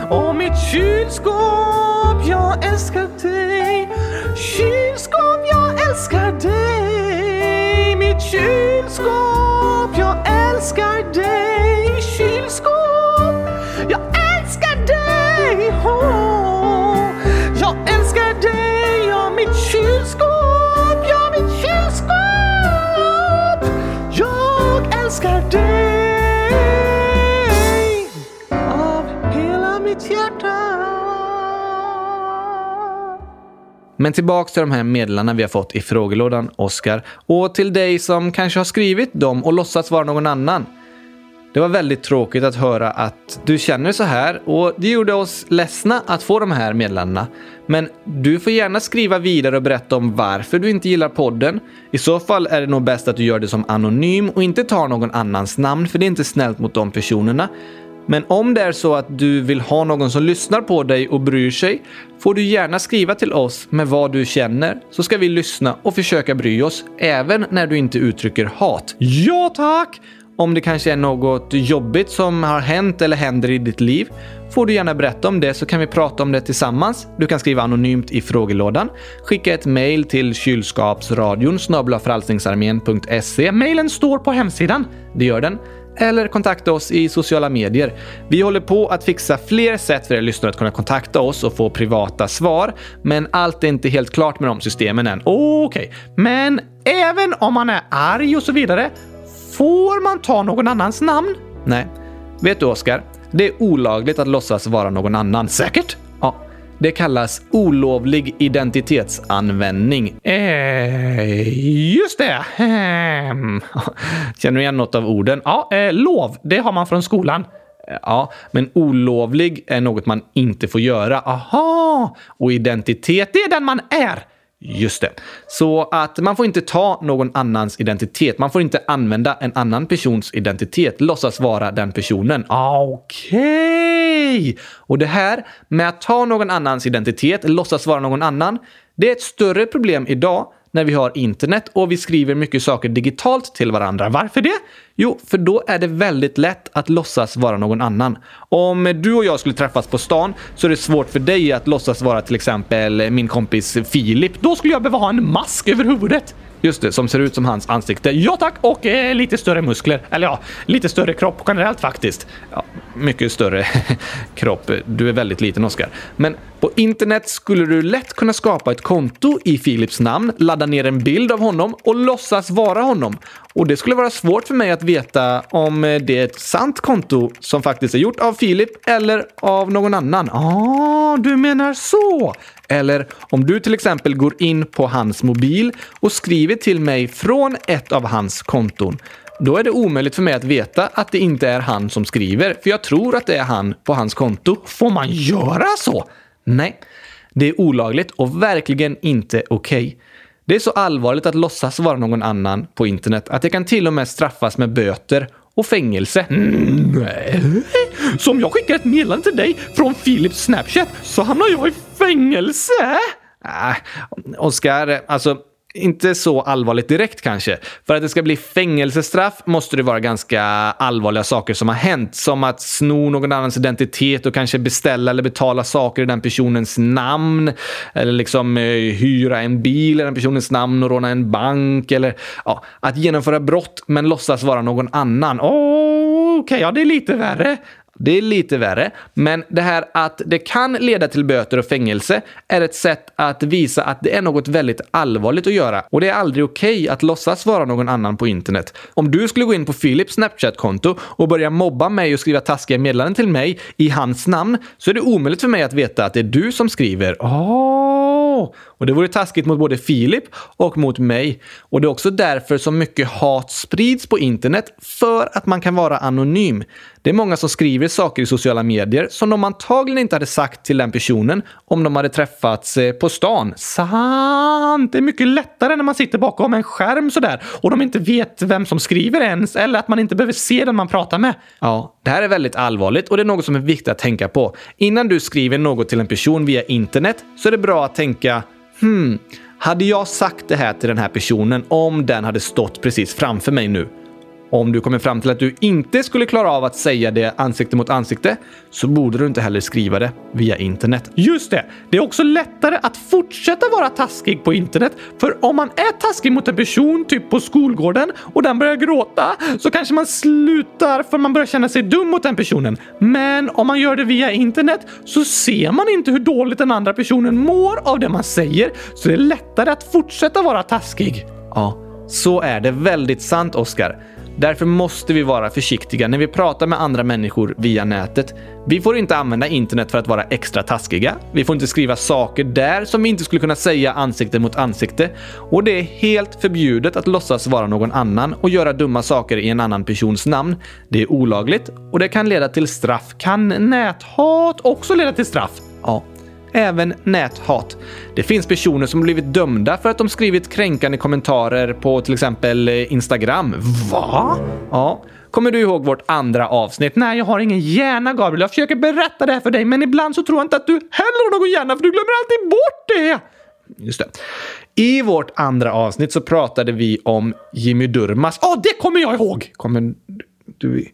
Speaker 2: och mitt kylskåp, jag älskar dig. Kylskåp, jag älskar dig. Mitt kylskåp, jag älskar dig. Kylskåp, jag älskar dig. Oh, jag älskar dig, ja mitt kylskåp, ja mitt kylskåp. Jag älskar dig.
Speaker 1: Men tillbaks till de här meddelandena vi har fått i frågelådan, Oskar. Och till dig som kanske har skrivit dem och låtsats vara någon annan. Det var väldigt tråkigt att höra att du känner så här och det gjorde oss ledsna att få de här meddelandena. Men du får gärna skriva vidare och berätta om varför du inte gillar podden. I så fall är det nog bäst att du gör det som anonym och inte tar någon annans namn för det är inte snällt mot de personerna. Men om det är så att du vill ha någon som lyssnar på dig och bryr sig får du gärna skriva till oss med vad du känner så ska vi lyssna och försöka bry oss även när du inte uttrycker hat.
Speaker 2: Ja tack!
Speaker 1: Om det kanske är något jobbigt som har hänt eller händer i ditt liv får du gärna berätta om det så kan vi prata om det tillsammans. Du kan skriva anonymt i frågelådan, skicka ett mejl till kylskapsradion frälsningsarmén.se.
Speaker 2: Mailen står på hemsidan.
Speaker 1: Det gör den. Eller kontakta oss i sociala medier. Vi håller på att fixa fler sätt för er lyssnare att kunna kontakta oss och få privata svar, men allt är inte helt klart med de systemen än.
Speaker 2: Okej, okay. men även om man är arg och så vidare Får man ta någon annans namn?
Speaker 1: Nej. Vet du, Oskar? Det är olagligt att låtsas vara någon annan.
Speaker 2: Säkert?
Speaker 1: Det kallas olovlig identitetsanvändning.
Speaker 2: Eh, just det. Ehm.
Speaker 1: Känner du igen något av orden?
Speaker 2: Ja, eh, lov. Det har man från skolan.
Speaker 1: Eh, ja, men olovlig är något man inte får göra.
Speaker 2: Aha!
Speaker 1: Och identitet, det är den man är. Just det. Så att man får inte ta någon annans identitet. Man får inte använda en annan persons identitet, låtsas vara den personen.
Speaker 2: Okej! Okay.
Speaker 1: Och det här med att ta någon annans identitet, låtsas vara någon annan, det är ett större problem idag när vi har internet och vi skriver mycket saker digitalt till varandra.
Speaker 2: Varför det?
Speaker 1: Jo, för då är det väldigt lätt att låtsas vara någon annan. Om du och jag skulle träffas på stan så är det svårt för dig att låtsas vara till exempel min kompis Filip.
Speaker 2: Då skulle jag behöva ha en mask över huvudet.
Speaker 1: Just det, som ser ut som hans ansikte.
Speaker 2: Ja tack! Och eh, lite större muskler. Eller ja, lite större kropp generellt faktiskt.
Speaker 1: Ja, mycket större kropp. Du är väldigt liten, Oskar. Men på internet skulle du lätt kunna skapa ett konto i Philips namn, ladda ner en bild av honom och låtsas vara honom. Och det skulle vara svårt för mig att veta om eh, det är ett sant konto som faktiskt är gjort av Filip eller av någon annan.
Speaker 2: Ah, du menar så!
Speaker 1: Eller om du till exempel går in på hans mobil och skriver till mig från ett av hans konton. Då är det omöjligt för mig att veta att det inte är han som skriver, för jag tror att det är han på hans konto.
Speaker 2: Får man göra så?
Speaker 1: Nej, det är olagligt och verkligen inte okej. Okay. Det är så allvarligt att låtsas vara någon annan på internet att det kan till och med straffas med böter och fängelse.
Speaker 2: Mm, nej. Så om jag skickar ett meddelande till dig från Philips Snapchat så hamnar jag i fängelse?
Speaker 1: Äh, Oskar, alltså inte så allvarligt direkt kanske. För att det ska bli fängelsestraff måste det vara ganska allvarliga saker som har hänt. Som att sno någon annans identitet och kanske beställa eller betala saker i den personens namn. Eller liksom eh, hyra en bil i den personens namn och råna en bank. Eller ja, att genomföra brott men låtsas vara någon annan.
Speaker 2: Okej, okay, ja det är lite värre.
Speaker 1: Det är lite värre, men det här att det kan leda till böter och fängelse är ett sätt att visa att det är något väldigt allvarligt att göra och det är aldrig okej okay att låtsas vara någon annan på internet. Om du skulle gå in på Philips Snapchat-konto och börja mobba mig och skriva taskiga meddelanden till mig i hans namn så är det omöjligt för mig att veta att det är du som skriver.
Speaker 2: Oh.
Speaker 1: Och det vore taskigt mot både Filip och mot mig. Och det är också därför som mycket hat sprids på internet, för att man kan vara anonym. Det är många som skriver saker i sociala medier som de antagligen inte hade sagt till den personen om de hade träffats eh, på stan.
Speaker 2: Sant! Det är mycket lättare när man sitter bakom en skärm sådär och de inte vet vem som skriver ens eller att man inte behöver se den man pratar med.
Speaker 1: Ja, det här är väldigt allvarligt och det är något som är viktigt att tänka på. Innan du skriver något till en person via internet så är det bra att tänka Hmm, hade jag sagt det här till den här personen om den hade stått precis framför mig nu? Om du kommer fram till att du inte skulle klara av att säga det ansikte mot ansikte så borde du inte heller skriva det via internet.
Speaker 2: Just det! Det är också lättare att fortsätta vara taskig på internet. För om man är taskig mot en person, typ på skolgården, och den börjar gråta så kanske man slutar för man börjar känna sig dum mot den personen. Men om man gör det via internet så ser man inte hur dåligt den andra personen mår av det man säger, så det är lättare att fortsätta vara taskig.
Speaker 1: Ja, så är det väldigt sant, Oskar. Därför måste vi vara försiktiga när vi pratar med andra människor via nätet. Vi får inte använda internet för att vara extra taskiga. Vi får inte skriva saker där som vi inte skulle kunna säga ansikte mot ansikte. Och det är helt förbjudet att låtsas vara någon annan och göra dumma saker i en annan persons namn. Det är olagligt och det kan leda till straff.
Speaker 2: Kan näthat också leda till straff?
Speaker 1: Ja, även näthat. Det finns personer som blivit dömda för att de skrivit kränkande kommentarer på till exempel eh, Instagram.
Speaker 2: Va?
Speaker 1: Ja. Kommer du ihåg vårt andra avsnitt?
Speaker 2: Nej, jag har ingen hjärna, Gabriel. Jag försöker berätta det här för dig, men ibland så tror jag inte att du heller har någon hjärna, för du glömmer alltid bort det!
Speaker 1: Just det. I vårt andra avsnitt så pratade vi om Jimmy Durmas.
Speaker 2: Ja, oh, det kommer jag ihåg!
Speaker 1: Kommer du...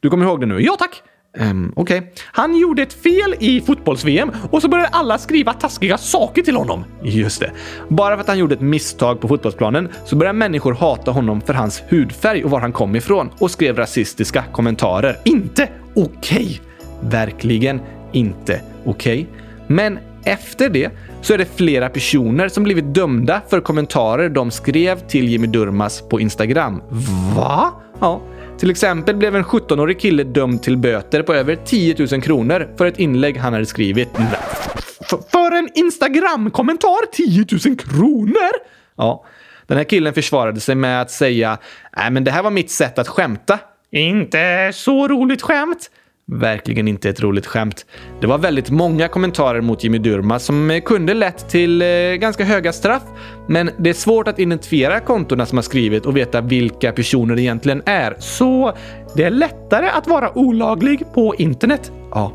Speaker 1: Du kommer ihåg det nu?
Speaker 2: Ja, tack!
Speaker 1: Um, Okej. Okay.
Speaker 2: Han gjorde ett fel i fotbolls-VM och så började alla skriva taskiga saker till honom.
Speaker 1: Just det. Bara för att han gjorde ett misstag på fotbollsplanen så började människor hata honom för hans hudfärg och var han kom ifrån och skrev rasistiska kommentarer.
Speaker 2: Inte okej! Okay.
Speaker 1: Verkligen inte okej. Okay. Men efter det så är det flera personer som blivit dömda för kommentarer de skrev till Jimmy Durmas på Instagram.
Speaker 2: Va?
Speaker 1: Ja. Till exempel blev en 17-årig kille dömd till böter på över 10 000 kronor för ett inlägg han hade skrivit.
Speaker 2: F för en Instagram-kommentar? 10 000 kronor?
Speaker 1: Ja. Den här killen försvarade sig med att säga Nej, men det här var mitt sätt att skämta.
Speaker 2: Inte så roligt skämt.
Speaker 1: Verkligen inte ett roligt skämt. Det var väldigt många kommentarer mot Jimmy Durma som eh, kunde lett till eh, ganska höga straff. Men det är svårt att identifiera kontona som har skrivit och veta vilka personer det egentligen är.
Speaker 2: Så det är lättare att vara olaglig på internet?
Speaker 1: Ja.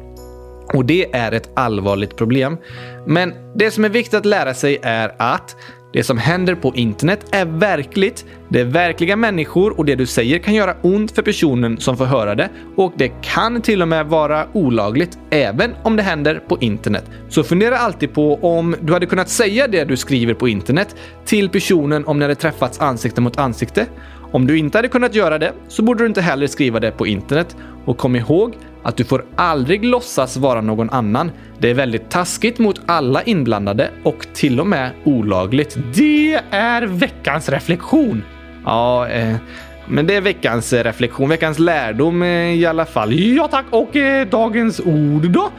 Speaker 1: Och det är ett allvarligt problem. Men det som är viktigt att lära sig är att det som händer på internet är verkligt. Det är verkliga människor och det du säger kan göra ont för personen som får höra det och det kan till och med vara olagligt även om det händer på internet. Så fundera alltid på om du hade kunnat säga det du skriver på internet till personen om ni hade träffats ansikte mot ansikte. Om du inte hade kunnat göra det så borde du inte heller skriva det på internet. Och kom ihåg att du får aldrig låtsas vara någon annan. Det är väldigt taskigt mot alla inblandade och till och med olagligt.
Speaker 2: Det är veckans reflektion.
Speaker 1: Ja, eh, men det är veckans eh, reflektion, veckans lärdom eh, i alla fall.
Speaker 2: Ja tack, och eh, dagens ord då?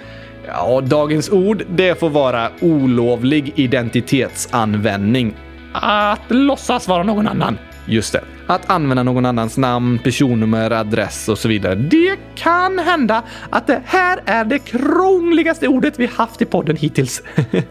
Speaker 1: Ja, dagens ord, det får vara olovlig identitetsanvändning.
Speaker 2: Att låtsas vara någon annan.
Speaker 1: Just det. Att använda någon annans namn, personnummer, adress och så vidare.
Speaker 2: Det kan hända att det här är det krångligaste ordet vi haft i podden hittills.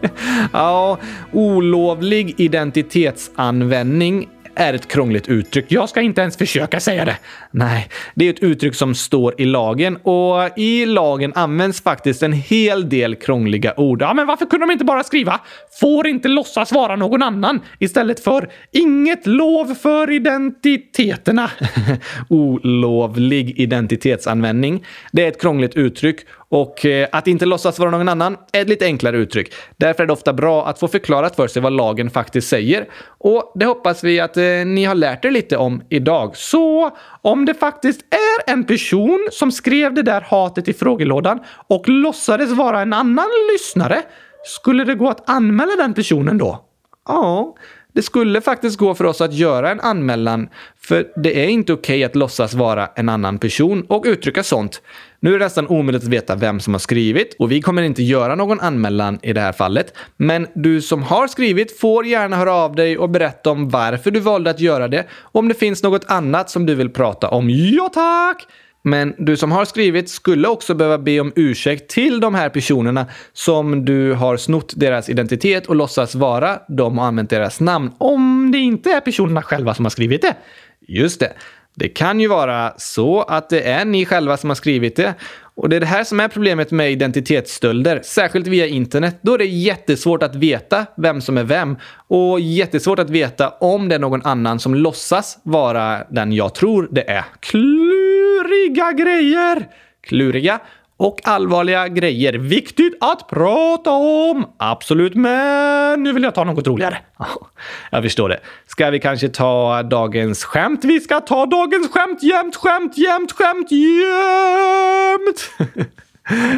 Speaker 1: ja, olovlig identitetsanvändning är ett krångligt uttryck.
Speaker 2: Jag ska inte ens försöka säga det.
Speaker 1: Nej, det är ett uttryck som står i lagen och i lagen används faktiskt en hel del krångliga ord.
Speaker 2: Ja, men varför kunde de inte bara skriva “får inte låtsas vara någon annan” istället för “inget lov för identiteterna”?
Speaker 1: Olovlig identitetsanvändning. Det är ett krångligt uttryck och eh, att inte låtsas vara någon annan är ett lite enklare uttryck. Därför är det ofta bra att få förklarat för sig vad lagen faktiskt säger. Och det hoppas vi att eh, ni har lärt er lite om idag.
Speaker 2: Så om det faktiskt är en person som skrev det där hatet i frågelådan och låtsades vara en annan lyssnare, skulle det gå att anmäla den personen då?
Speaker 1: Ja, det skulle faktiskt gå för oss att göra en anmälan, för det är inte okej okay att låtsas vara en annan person och uttrycka sånt. Nu är det nästan omöjligt att veta vem som har skrivit och vi kommer inte göra någon anmälan i det här fallet. Men du som har skrivit får gärna höra av dig och berätta om varför du valde att göra det och om det finns något annat som du vill prata om.
Speaker 2: Ja tack!
Speaker 1: Men du som har skrivit skulle också behöva be om ursäkt till de här personerna som du har snott deras identitet och låtsas vara dem och använt deras namn.
Speaker 2: Om det inte är personerna själva som har skrivit det.
Speaker 1: Just det. Det kan ju vara så att det är ni själva som har skrivit det. Och det är det här som är problemet med identitetsstölder, särskilt via internet. Då är det jättesvårt att veta vem som är vem och jättesvårt att veta om det är någon annan som låtsas vara den jag tror det är.
Speaker 2: Kluriga grejer!
Speaker 1: Kluriga och allvarliga grejer.
Speaker 2: Viktigt att prata om! Absolut, men nu vill jag ta något roligare.
Speaker 1: Jag förstår det. Ska vi kanske ta dagens skämt?
Speaker 2: Vi ska ta dagens skämt jämt, skämt, jämt, skämt, jämt!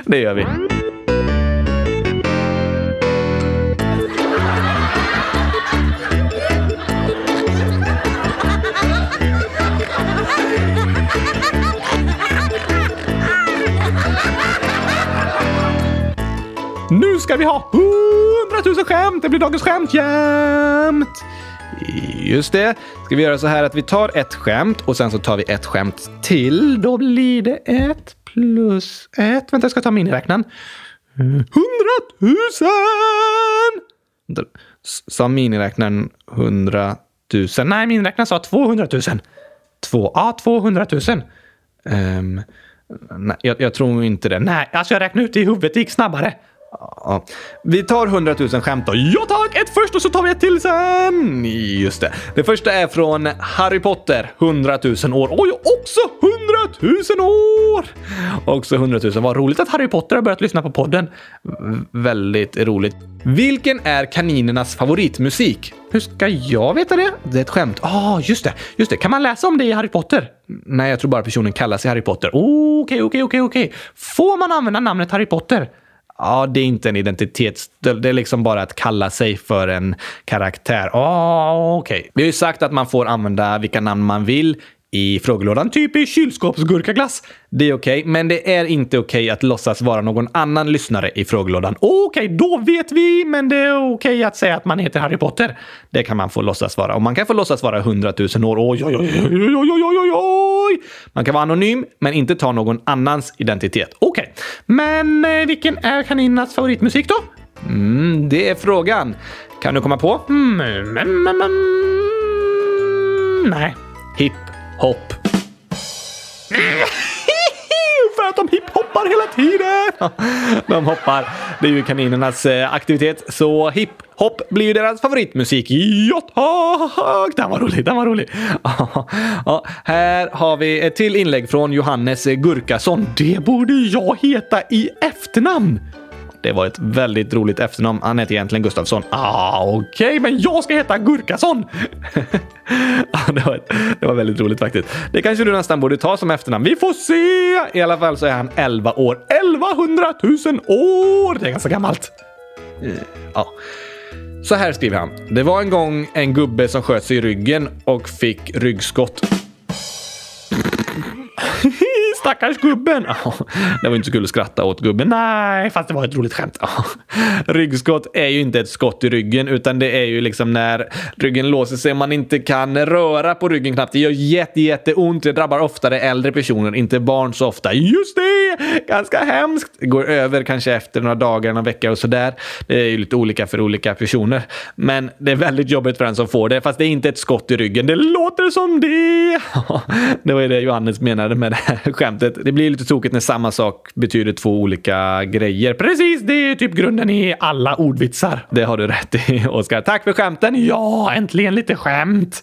Speaker 1: det gör vi.
Speaker 2: Nu ska vi ha 100 000 skämt! Det blir dagens skämt jämt!
Speaker 1: Just det. Ska vi göra så här att vi tar ett skämt och sen så tar vi ett skämt till.
Speaker 2: Då blir det ett plus ett. Vänta, jag ska ta miniräknaren. Hundratusen!
Speaker 1: Sa miniräknaren hundratusen?
Speaker 2: Nej, miniräknaren sa 200 000.
Speaker 1: Två?
Speaker 2: Ja, 200 000.
Speaker 1: Um, nej, jag, jag, tror inte det.
Speaker 2: Nej, alltså jag räknade ut det i huvudet. Det gick snabbare.
Speaker 1: Ja. Vi tar 100 000 skämt då.
Speaker 2: Ja tack! Ett först och så tar vi ett till sen!
Speaker 1: Just det. Det första är från Harry Potter, 100 000 år.
Speaker 2: Oj, också 100 000 år!
Speaker 1: Också 100 000. Vad roligt att Harry Potter har börjat lyssna på podden. V väldigt roligt. Vilken är kaninernas favoritmusik?
Speaker 2: Hur ska jag veta det?
Speaker 1: Det är ett skämt.
Speaker 2: Ja, oh, just det. Just det. Kan man läsa om det i Harry Potter?
Speaker 1: Nej, jag tror bara personen kallar sig Harry Potter.
Speaker 2: Okej, okej, okej, okej. Får man använda namnet Harry Potter?
Speaker 1: Ja, det är inte en identitetsstöld. Det är liksom bara att kalla sig för en karaktär.
Speaker 2: Oh, okej. Okay.
Speaker 1: Vi har ju sagt att man får använda vilka namn man vill i frågelådan,
Speaker 2: typ i kylskåpsgurkaglass.
Speaker 1: Det är okej, okay, men det är inte okej okay att låtsas vara någon annan lyssnare i frågelådan.
Speaker 2: Okej, okay, då vet vi, men det är okej att säga att man heter Harry Potter.
Speaker 1: Det kan man få låtsas vara. Och man kan få låtsas vara hundratusen år. Oj, oj, oj, oj, oj, oj, oj, oj. Man kan vara anonym, men inte ta någon annans identitet.
Speaker 2: Okej, men eh, vilken är kaninernas favoritmusik då?
Speaker 1: Mm, det är frågan. Kan du komma på?
Speaker 2: Mm, mm, mm, mm nej.
Speaker 1: Hipp hopp.
Speaker 2: För att de hipphoppar hela tiden!
Speaker 1: de hoppar. Det är ju kaninernas eh, aktivitet, så hiphop blir ju deras favoritmusik.
Speaker 2: Ja tack! Den var rolig, den var rolig.
Speaker 1: ja, här har vi ett till inlägg från Johannes Gurkason.
Speaker 2: Det borde jag heta i efternamn.
Speaker 1: Det var ett väldigt roligt efternamn. Han heter egentligen Gustafsson.
Speaker 2: Ah, okej, okay, men jag ska heta Gurkason!
Speaker 1: det, var ett, det var väldigt roligt faktiskt. Det kanske du nästan borde ta som efternamn.
Speaker 2: Vi får se! I alla fall så är han 11 år. 1100 000 år! Det är ganska gammalt.
Speaker 1: Eh, ja. Så här skriver han. Det var en gång en gubbe som sköt sig i ryggen och fick ryggskott.
Speaker 2: Stackars gubben!
Speaker 1: det var inte så kul att skratta åt gubben.
Speaker 2: Nej, fast det var ett roligt skämt.
Speaker 1: Ryggskott är ju inte ett skott i ryggen, utan det är ju liksom när ryggen låser sig och man inte kan röra på ryggen knappt. Det gör jätte, jätteont. Det drabbar oftare äldre personer, inte barn så ofta.
Speaker 2: Just det! Ganska hemskt.
Speaker 1: Det går över kanske efter några dagar, några veckor och sådär. Det är ju lite olika för olika personer. Men det är väldigt jobbigt för den som får det, fast det är inte ett skott i ryggen.
Speaker 2: Det låter som det!
Speaker 1: det var ju det Johannes menade med det här skämtet. Det blir lite tokigt när samma sak betyder två olika grejer.
Speaker 2: Precis, det är typ grunden i alla ordvitsar.
Speaker 1: Det har du rätt i, Oskar. Tack för skämten!
Speaker 2: Ja, äntligen lite skämt!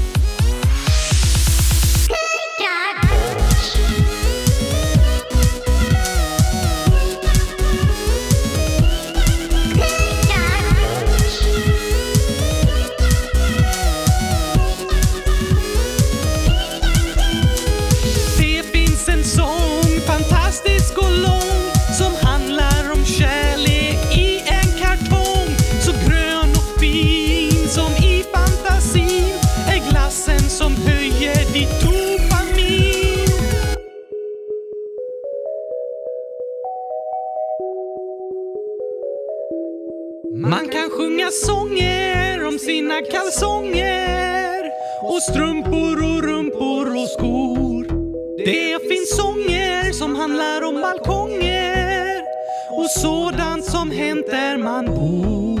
Speaker 2: Man kan sjunga sånger om sina kalsonger och strumpor och rumpor och skor. Det finns sånger som handlar om balkonger och sådant som hänt där man bor.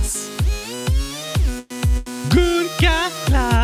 Speaker 2: Gurkaglass. Det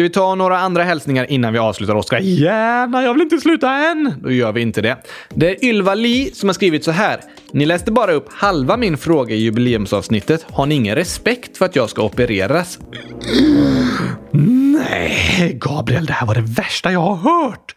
Speaker 1: Ska vi ta några andra hälsningar innan vi avslutar, Oskar?
Speaker 2: Gärna, jag vill inte sluta än.
Speaker 1: Då gör vi inte det. Det är Ylva Li som har skrivit så här. Ni läste bara upp halva min fråga i jubileumsavsnittet. Har ni ingen respekt för att jag ska opereras?
Speaker 2: Nej, Gabriel, det här var det värsta jag har hört.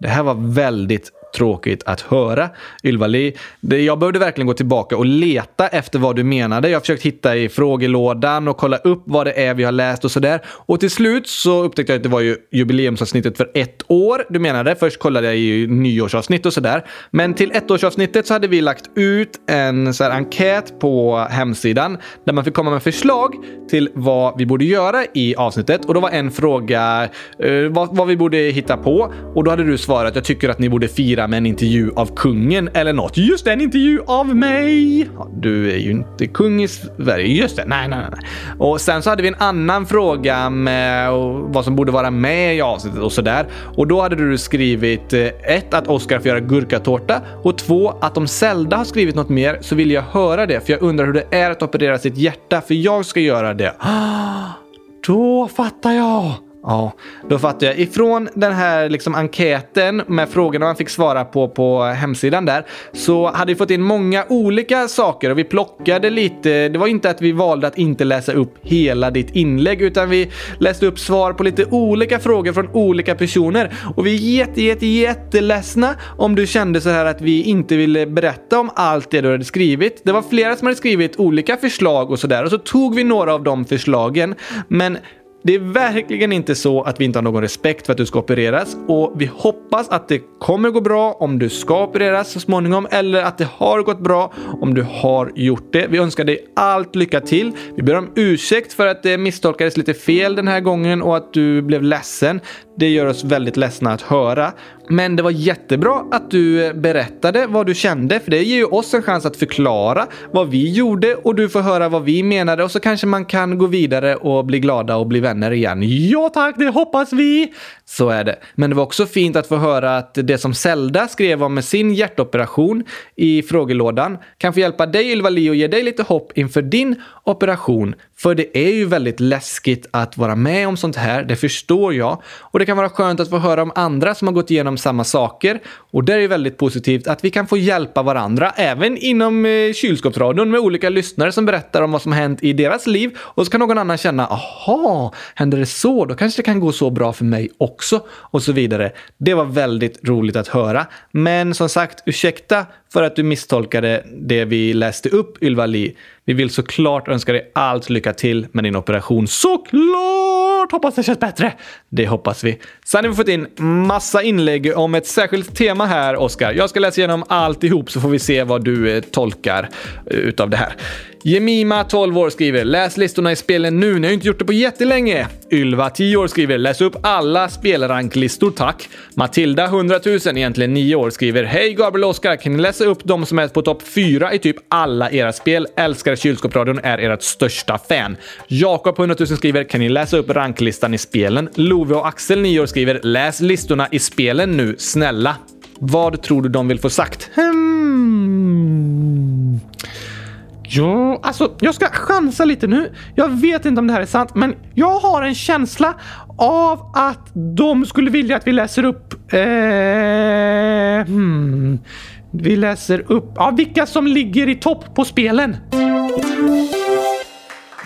Speaker 1: Det här var väldigt tråkigt att höra. Ylva Li, jag behövde verkligen gå tillbaka och leta efter vad du menade. Jag har försökt hitta i frågelådan och kolla upp vad det är vi har läst och sådär. Och till slut så upptäckte jag att det var ju jubileumsavsnittet för ett år du menade. Först kollade jag i nyårsavsnitt och sådär. Men till ettårsavsnittet så hade vi lagt ut en så här enkät på hemsidan där man fick komma med förslag till vad vi borde göra i avsnittet. Och då var en fråga eh, vad, vad vi borde hitta på. Och då hade du svarat jag tycker att ni borde fira med en intervju av kungen eller något.
Speaker 2: Just det, en intervju av mig.
Speaker 1: Ja, du är ju inte kung i Sverige. Just det, nej, nej, nej. Och sen så hade vi en annan fråga med vad som borde vara med i avsnittet och sådär. Och då hade du skrivit eh, ett, att Oscar får göra gurkatårta och två, att om Zelda har skrivit något mer så vill jag höra det för jag undrar hur det är att operera sitt hjärta för jag ska göra det.
Speaker 2: Då fattar jag.
Speaker 1: Ja, då fattar jag. Ifrån den här liksom enkäten med frågorna man fick svara på på hemsidan där så hade vi fått in många olika saker och vi plockade lite. Det var inte att vi valde att inte läsa upp hela ditt inlägg utan vi läste upp svar på lite olika frågor från olika personer och vi är jätte, jätte, jätteledsna om du kände så här att vi inte ville berätta om allt det du hade skrivit. Det var flera som hade skrivit olika förslag och sådär och så tog vi några av de förslagen men det är verkligen inte så att vi inte har någon respekt för att du ska opereras och vi hoppas att det kommer gå bra om du ska opereras så småningom eller att det har gått bra om du har gjort det. Vi önskar dig allt lycka till. Vi ber om ursäkt för att det misstolkades lite fel den här gången och att du blev ledsen. Det gör oss väldigt ledsna att höra. Men det var jättebra att du berättade vad du kände, för det ger ju oss en chans att förklara vad vi gjorde och du får höra vad vi menade och så kanske man kan gå vidare och bli glada och bli vänner igen.
Speaker 2: Ja tack, det hoppas vi.
Speaker 1: Så är det. Men det var också fint att få höra att det som Zelda skrev om med sin hjärtoperation i frågelådan kan få hjälpa dig Ylva Li och ge dig lite hopp inför din operation. För det är ju väldigt läskigt att vara med om sånt här, det förstår jag. Och det kan vara skönt att få höra om andra som har gått igenom samma saker. Och det är ju väldigt positivt att vi kan få hjälpa varandra, även inom eh, kylskåpsradion med olika lyssnare som berättar om vad som hänt i deras liv. Och så kan någon annan känna, aha, händer det så, då kanske det kan gå så bra för mig också. Och så vidare. Det var väldigt roligt att höra. Men som sagt, ursäkta för att du misstolkade det vi läste upp, Ylva Li. Vi vill såklart önska dig allt lycka till med din operation. Såklart! Hoppas det känns bättre. Det hoppas vi. Sen har vi fått in massa inlägg om ett särskilt tema här, Oskar. Jag ska läsa igenom alltihop så får vi se vad du eh, tolkar eh, utav det här. Jemima, 12 år, skriver “Läs listorna i spelen nu, ni har ju inte gjort det på jättelänge”. Ylva, 10 år, skriver “Läs upp alla spelranklistor, tack”. Matilda, 100 000, egentligen 9 år, skriver “Hej Gabriel och Oskar, kan ni läsa upp de som är på topp 4 i typ alla era spel? Älskar kylskåpsradion, är ert största fan”. Jakob, 100 000, skriver “Kan ni läsa upp ranklistan i spelen?” Love och Axel, 9 år, skriver “Läs listorna i spelen nu, snälla”. Vad tror du de vill få sagt?
Speaker 2: Hmm. Ja, alltså jag ska chansa lite nu. Jag vet inte om det här är sant, men jag har en känsla av att de skulle vilja att vi läser upp... Eh, hmm, vi läser upp ja, vilka som ligger i topp på spelen.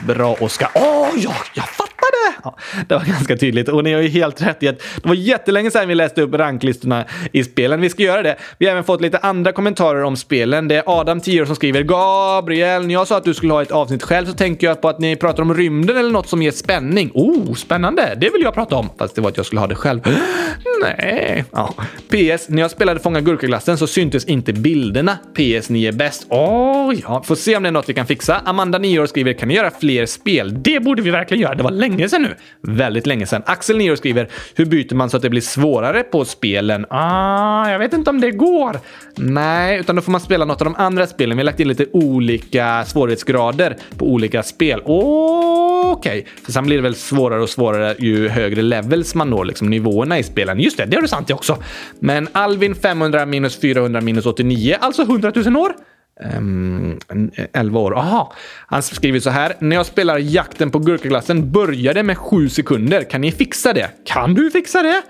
Speaker 1: Bra, Oskar. Åh, oh, ja, jag fattade! Ja, det var ganska tydligt och ni har ju helt rätt i att det var jättelänge sedan vi läste upp ranklistorna i spelen. Vi ska göra det. Vi har även fått lite andra kommentarer om spelen. Det är Adam, 10 år, som skriver “Gabriel, när jag sa att du skulle ha ett avsnitt själv så tänker jag på att ni pratar om rymden eller något som ger spänning. Oh, spännande! Det vill jag prata om. Fast det var att jag skulle ha det själv. Nej. Ja. PS, när jag spelade Fånga Gurkaglassen så syntes inte bilderna. PS, ni är bäst. Åh, oh, ja. Får se om det är något vi kan fixa. Amanda, 9 år, skriver “Kan ni göra fler spel?” Det borde vi verkligen göra. Det var länge sedan nu. Väldigt länge sedan. Axel, Nero skriver “Hur byter man så att det blir svårare på spelen?” Ah, jag vet inte om det går. Nej, utan då får man spela något av de andra spelen. Vi har lagt in lite olika svårighetsgrader på olika spel. Okej, okay. så sen blir det väl svårare och svårare ju högre levels man når, liksom nivåerna i spelen. Just det, det har du sant i också. Men Alvin 500 minus 400 minus 89, alltså 100 000 år. Ehm, um, 11 eh, år. Aha. Han skriver så här. När jag spelar jakten på gurkaglassen började med 7 sekunder. Kan ni fixa det? Kan du fixa det?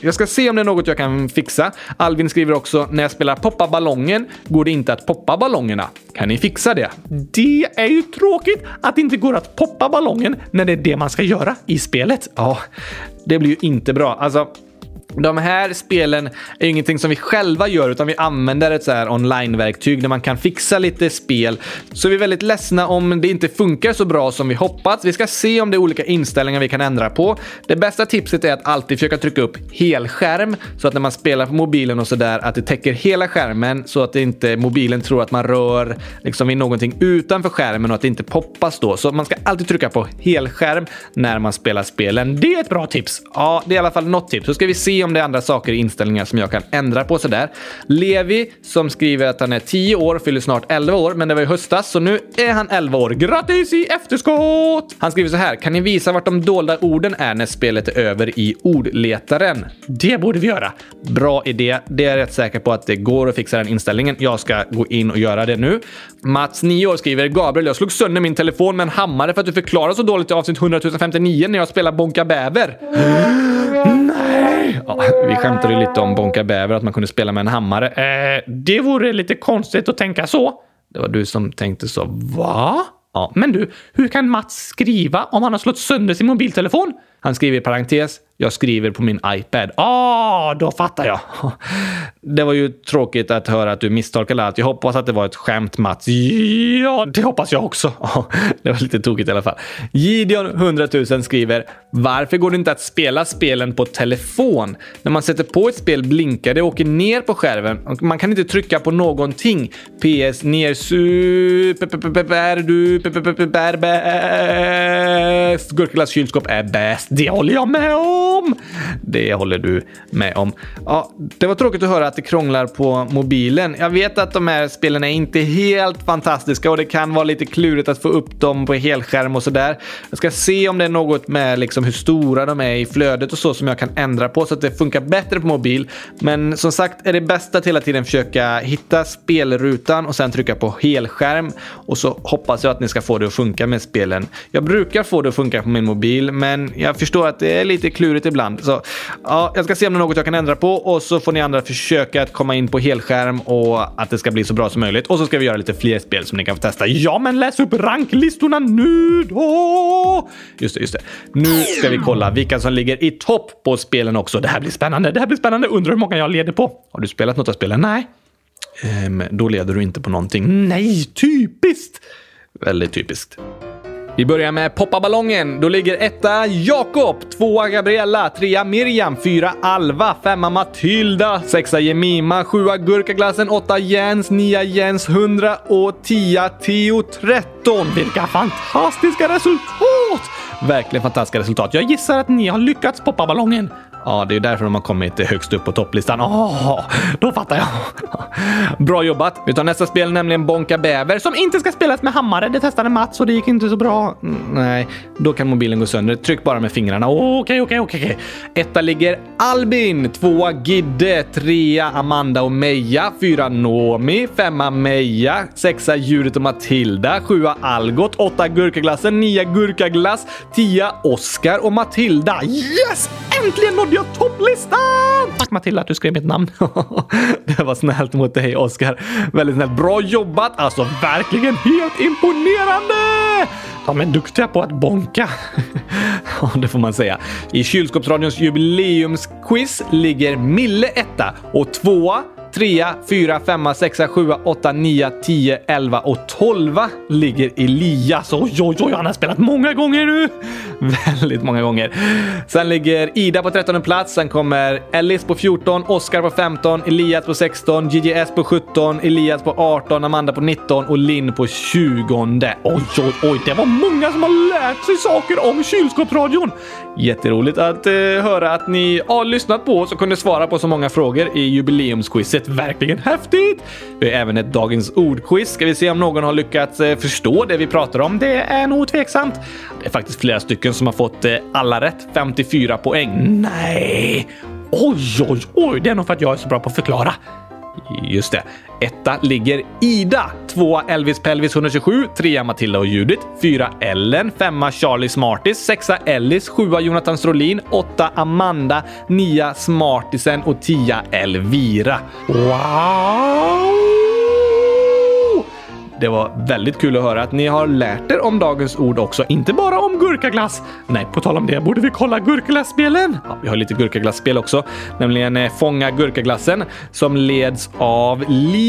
Speaker 1: Jag ska se om det är något jag kan fixa. Alvin skriver också när jag spelar poppa ballongen går det inte att poppa ballongerna. Kan ni fixa det? Det är ju tråkigt att det inte går att poppa ballongen när det är det man ska göra i spelet. Ja, det blir ju inte bra. Alltså, de här spelen är ju ingenting som vi själva gör, utan vi använder ett så här online-verktyg där man kan fixa lite spel. Så vi är väldigt ledsna om det inte funkar så bra som vi hoppats. Vi ska se om det är olika inställningar vi kan ändra på. Det bästa tipset är att alltid försöka trycka upp helskärm så att när man spelar på mobilen och sådär att det täcker hela skärmen så att inte mobilen tror att man rör liksom vid någonting utanför skärmen och att det inte poppas då. Så man ska alltid trycka på helskärm när man spelar spelen. Det är ett bra tips. Ja, det är i alla fall något tips. Så ska vi se om det är andra saker i inställningar som jag kan ändra på sådär. Levi som skriver att han är 10 år, fyller snart 11 år, men det var i höstas så nu är han 11 år. Grattis i efterskott! Han skriver så här. Kan ni visa vart de dolda orden är när spelet är över i ordletaren? Det borde vi göra. Bra idé. Det är jag rätt säker på att det går att fixa den inställningen. Jag ska gå in och göra det nu. Mats, 9 år, skriver Gabriel, jag slog sönder min telefon med en hammare för att du förklarade så dåligt i avsnitt 100 059 när jag spelar Bonka Bäver. Nej! Ja, vi skämtade lite om Bonka Bäver, att man kunde spela med en hammare. Eh, det vore lite konstigt att tänka så. Det var du som tänkte så. Va? Ja, men du, hur kan Mats skriva om han har slått sönder sin mobiltelefon? Han skriver i parentes, jag skriver på min iPad. Ah, då fattar jag. Det var ju tråkigt att höra att du misstolkade allt. Jag hoppas att det var ett skämt Mats. Ja, det hoppas jag också. Det var lite tokigt i alla fall. Gideon 100 000 skriver Varför går det inte att spela spelen på telefon? När man sätter på ett spel blinkar det och åker ner på skärmen. Man kan inte trycka på någonting. PS ner su... Bär du... Bär bäst. Gurklas kylskåp är bäst. Det håller jag med om! Det håller du med om. Ja, det var tråkigt att höra att det krånglar på mobilen. Jag vet att de här spelen är inte helt fantastiska och det kan vara lite klurigt att få upp dem på helskärm och sådär. Jag ska se om det är något med liksom hur stora de är i flödet och så som jag kan ändra på så att det funkar bättre på mobil. Men som sagt är det bästa att hela tiden försöka hitta spelrutan och sen trycka på helskärm och så hoppas jag att ni ska få det att funka med spelen. Jag brukar få det att funka på min mobil, men jag förstår att det är lite klurigt dåligt ibland. Så ja, jag ska se om det är något jag kan ändra på och så får ni andra försöka att komma in på helskärm och att det ska bli så bra som möjligt. Och så ska vi göra lite fler spel som ni kan få testa. Ja, men läs upp ranklistorna nu då! Just det, just det. Nu ska vi kolla vilka som ligger i topp på spelen också. Det här blir spännande. Det här blir spännande. Undrar hur många jag leder på. Har du spelat något av spelen? Nej. Ehm, då leder du inte på någonting. Nej, typiskt! Väldigt typiskt. Vi börjar med poppa ballongen. Då ligger etta Jakob, tvåa Gabriella, trea Miriam, fyra Alva, femma Matilda, sexa Jemima, sjua Gurkaglassen, åtta Jens, nia Jens, hundra och tia Theo, tretton. Vilka fantastiska resultat! Verkligen fantastiska resultat. Jag gissar att ni har lyckats poppa ballongen. Ja, det är därför de har kommit högst upp på topplistan. Åh, då fattar jag. Bra jobbat! Vi tar nästa spel, nämligen Bonka Bäver, som inte ska spelas med hammare. Det testade Mats och det gick inte så bra. Mm, nej, då kan mobilen gå sönder. Tryck bara med fingrarna. Okej, okej, okej. Etta ligger Albin, tvåa Gidde, trea Amanda och Meja, fyra Nomi, femma Meja, sexa Judith och Matilda, sjua Algot, åtta Gurkaglassen, nia Gurkaglass, tia Oskar och Matilda. Yes! Äntligen nådde jag topplistan! Tack Matilda att du skrev mitt namn. det var snällt mot dig Oskar. Väldigt snällt. Bra jobbat! Alltså verkligen helt imponerande! De är duktiga på att bonka. ja, det får man säga. I Kylskåpsradions jubileumsquiz ligger Mille etta och tvåa Trea, fyra, femma, sexa, sjua, åtta, nio, tio, elva och tolva ligger Elias. Oj, oj, oj, han har spelat många gånger nu! Väldigt många gånger. Sen ligger Ida på 13 plats. Sen kommer Ellis på 14, Oskar på 15, Elias på 16, JJS på 17, Elias på 18, Amanda på 19 och Linn på 20. Oj, oj, oj, det var många som har lärt sig saker om kylskåpsradion. Jätteroligt att eh, höra att ni har lyssnat på oss och kunde svara på så många frågor i jubileumsquizet. Verkligen häftigt! Vi har även ett dagens ordquiz. Ska vi se om någon har lyckats eh, förstå det vi pratar om? Det är nog tveksamt. Det är faktiskt flera stycken som har fått eh, alla rätt. 54 poäng. Nej! Oj, oj, oj! Det är nog för att jag är så bra på att förklara. Just det. Etta ligger Ida. Tvåa Elvis Pelvis 127. Trea Matilda och Judith. Fyra Ellen. Femma Charlie Smartis. Sexa Ellis. Sjua Jonathan Strolin. Åtta Amanda. Nia Smartisen och tia Elvira. Wow! Det var väldigt kul att höra att ni har lärt er om dagens ord också, inte bara om gurkaglass. Nej, på tal om det borde vi kolla gurkaglasspelen. Ja, vi har lite gurkaglassspel också, nämligen eh, Fånga gurkaglassen som leds av Li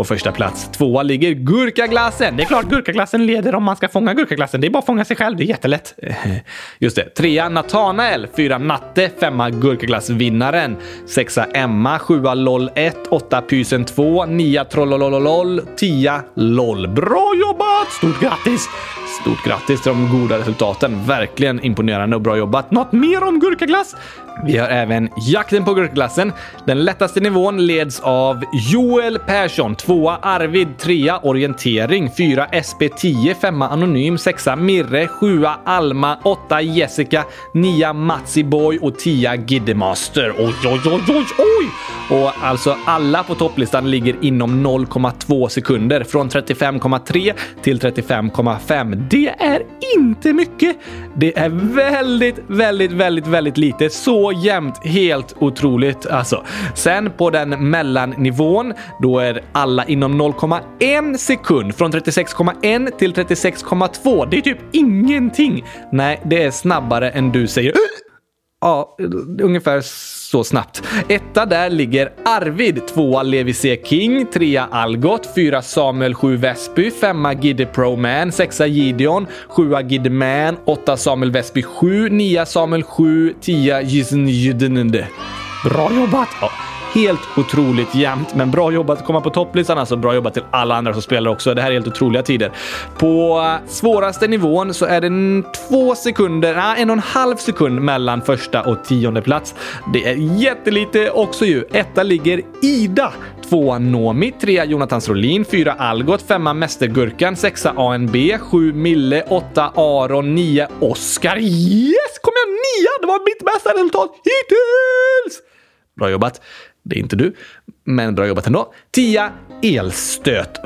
Speaker 1: på första plats. Tvåa ligger Gurkaglassen. Det är klart gurkaglassen leder om man ska fånga gurkaglassen. Det är bara att fånga sig själv. Det är jättelätt. Just det. Trea Natanael. Fyra Natte. Femma Gurkaglassvinnaren. Sexa Emma. Sjua LOL 1. Åtta Pysen 2. Nia Trollolololol. Tia LOL. Bra jobbat! Stort grattis! Stort grattis till de goda resultaten. Verkligen imponerande och bra jobbat. Något mer om gurkaglass? Vi har även jakten på gurkglassen. Den lättaste nivån leds av Joel Persson. Tvåa Arvid. Trea orientering. Fyra SP10. Femma anonym. Sexa Mirre. Sjua Alma. Åtta Jessica. Nia Matsiboy och tia Giddemaster. Oj, oj, oj, oj, oj! Och alltså alla på topplistan ligger inom 0,2 sekunder. Från 35,3 till 35,5. Det är inte mycket. Det är väldigt, väldigt, väldigt, väldigt lite. Så jämnt. Helt otroligt alltså. Sen på den mellannivån, då är alla inom 0,1 sekund. Från 36,1 till 36,2. Det är typ ingenting. Nej, det är snabbare än du säger Ja, ungefär så snabbt. Etta där ligger Arvid, tvåa Levi C King, trea Algot, fyra Samuel 7 Väsby, femma Gidde Pro Man, sexa Gideon, sjua Gidde Man, åtta Samuel Väsby 7, nia Samuel 7, tia Jisen Jydenende. Bra jobbat! Ja. Helt otroligt jämnt, men bra jobbat att komma på topplistan. Alltså bra jobbat till alla andra som spelar också. Det här är helt otroliga tider. På svåraste nivån så är det två sekunder, nej, en och en halv sekund mellan första och tionde plats. Det är jättelite också ju. Etta ligger Ida. Tvåa Nomi, trea Jonathan Rolin, fyra Algot, femma Mästergurkan, sexa ANB, sju Mille, åtta Aron, nio Oskar. Yes! Kom jag nia? Det var mitt bästa resultat hittills! Bra jobbat! Det är inte du, men bra jobbat ändå. 10. Elstöt.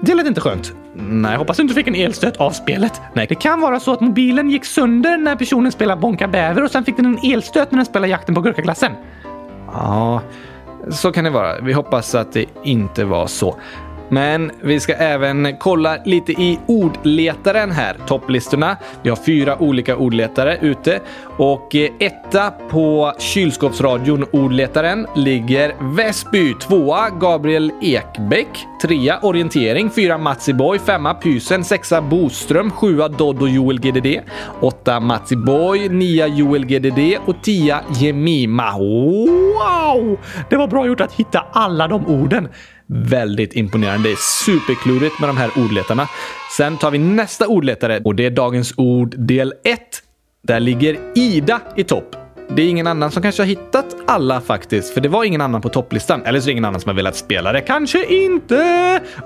Speaker 2: Det lät inte skönt. Nej, hoppas du inte fick en elstöt av spelet. Nej, det kan vara så att mobilen gick sönder när personen spelade Bonka bäver och sen fick den en elstöt när den spelade jakten på gurkaglassen.
Speaker 1: Ja, så kan det vara. Vi hoppas att det inte var så. Men vi ska även kolla lite i ordletaren här, topplistorna. Vi har fyra olika ordletare ute. Och eh, etta på kylskåpsradion ordletaren ligger Väsby, tvåa Gabriel Ekbäck, trea orientering, fyra Matsi Boy, femma Pysen, sexa Boström, sjua Dodd och Joel GDD, åtta Matsi Boy, nia Joel GDD och tia Jemima.
Speaker 2: Wow! Det var bra gjort att hitta alla de orden.
Speaker 1: Väldigt imponerande. Det är superklurigt med de här ordletarna. Sen tar vi nästa ordletare och det är dagens ord del 1. Där ligger Ida i topp. Det är ingen annan som kanske har hittat alla faktiskt, för det var ingen annan på topplistan. Eller så är det ingen annan som har velat spela det. Kanske inte!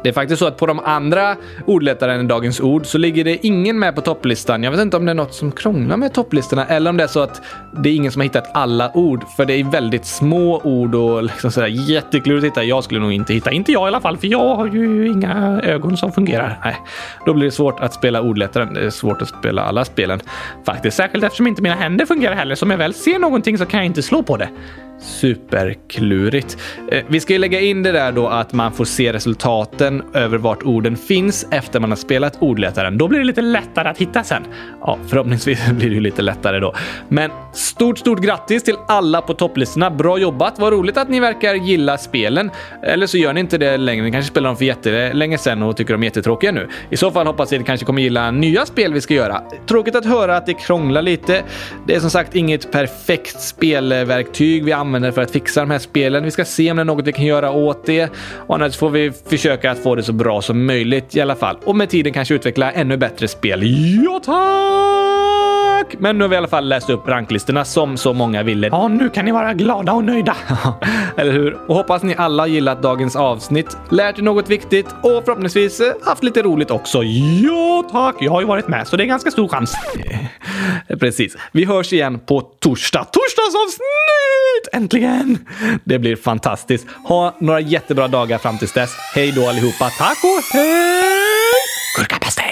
Speaker 1: Det är faktiskt så att på de andra ordlättaren i Dagens Ord så ligger det ingen med på topplistan. Jag vet inte om det är något som krånglar med topplistorna eller om det är så att det är ingen som har hittat alla ord, för det är väldigt små ord och liksom sådär jätteklurigt att hitta. Jag skulle nog inte hitta, inte jag i alla fall, för jag har ju inga ögon som fungerar. Nej, då blir det svårt att spela ordletaren. Det är svårt att spela alla spelen faktiskt, särskilt eftersom inte mina händer fungerar heller. Som är väl ser någonting så kan jag inte slå på det. Superklurigt. Eh, vi ska ju lägga in det där då att man får se resultaten över vart orden finns efter man har spelat ordletaren. Då blir det lite lättare att hitta sen. Ja, förhoppningsvis blir det ju lite lättare då. Men stort, stort grattis till alla på topplistorna. Bra jobbat! Vad roligt att ni verkar gilla spelen. Eller så gör ni inte det längre. Ni kanske spelar dem för jättelänge sen och tycker de är jättetråkiga nu. I så fall hoppas jag att ni kanske kommer gilla nya spel vi ska göra. Tråkigt att höra att det krånglar lite. Det är som sagt inget perfekt spelverktyg vi använder använder för att fixa de här spelen. Vi ska se om det är något vi kan göra åt det. Och annars får vi försöka att få det så bra som möjligt i alla fall. Och med tiden kanske utveckla ännu bättre spel. Ja, tack! Men nu har vi i alla fall läst upp ranklistorna som så många ville.
Speaker 2: Ja, nu kan ni vara glada och nöjda.
Speaker 1: Eller hur? Och hoppas ni alla gillat dagens avsnitt, lärt er något viktigt och förhoppningsvis haft lite roligt också.
Speaker 2: Ja, tack! Jag har ju varit med, så det är ganska stor chans.
Speaker 1: Precis. Vi hörs igen på torsdag. Torsdagsavsnitt! Äntligen! Det blir fantastiskt. Ha några jättebra dagar fram tills dess. Hej då allihopa. Tack och hej!
Speaker 2: Gurkapastej!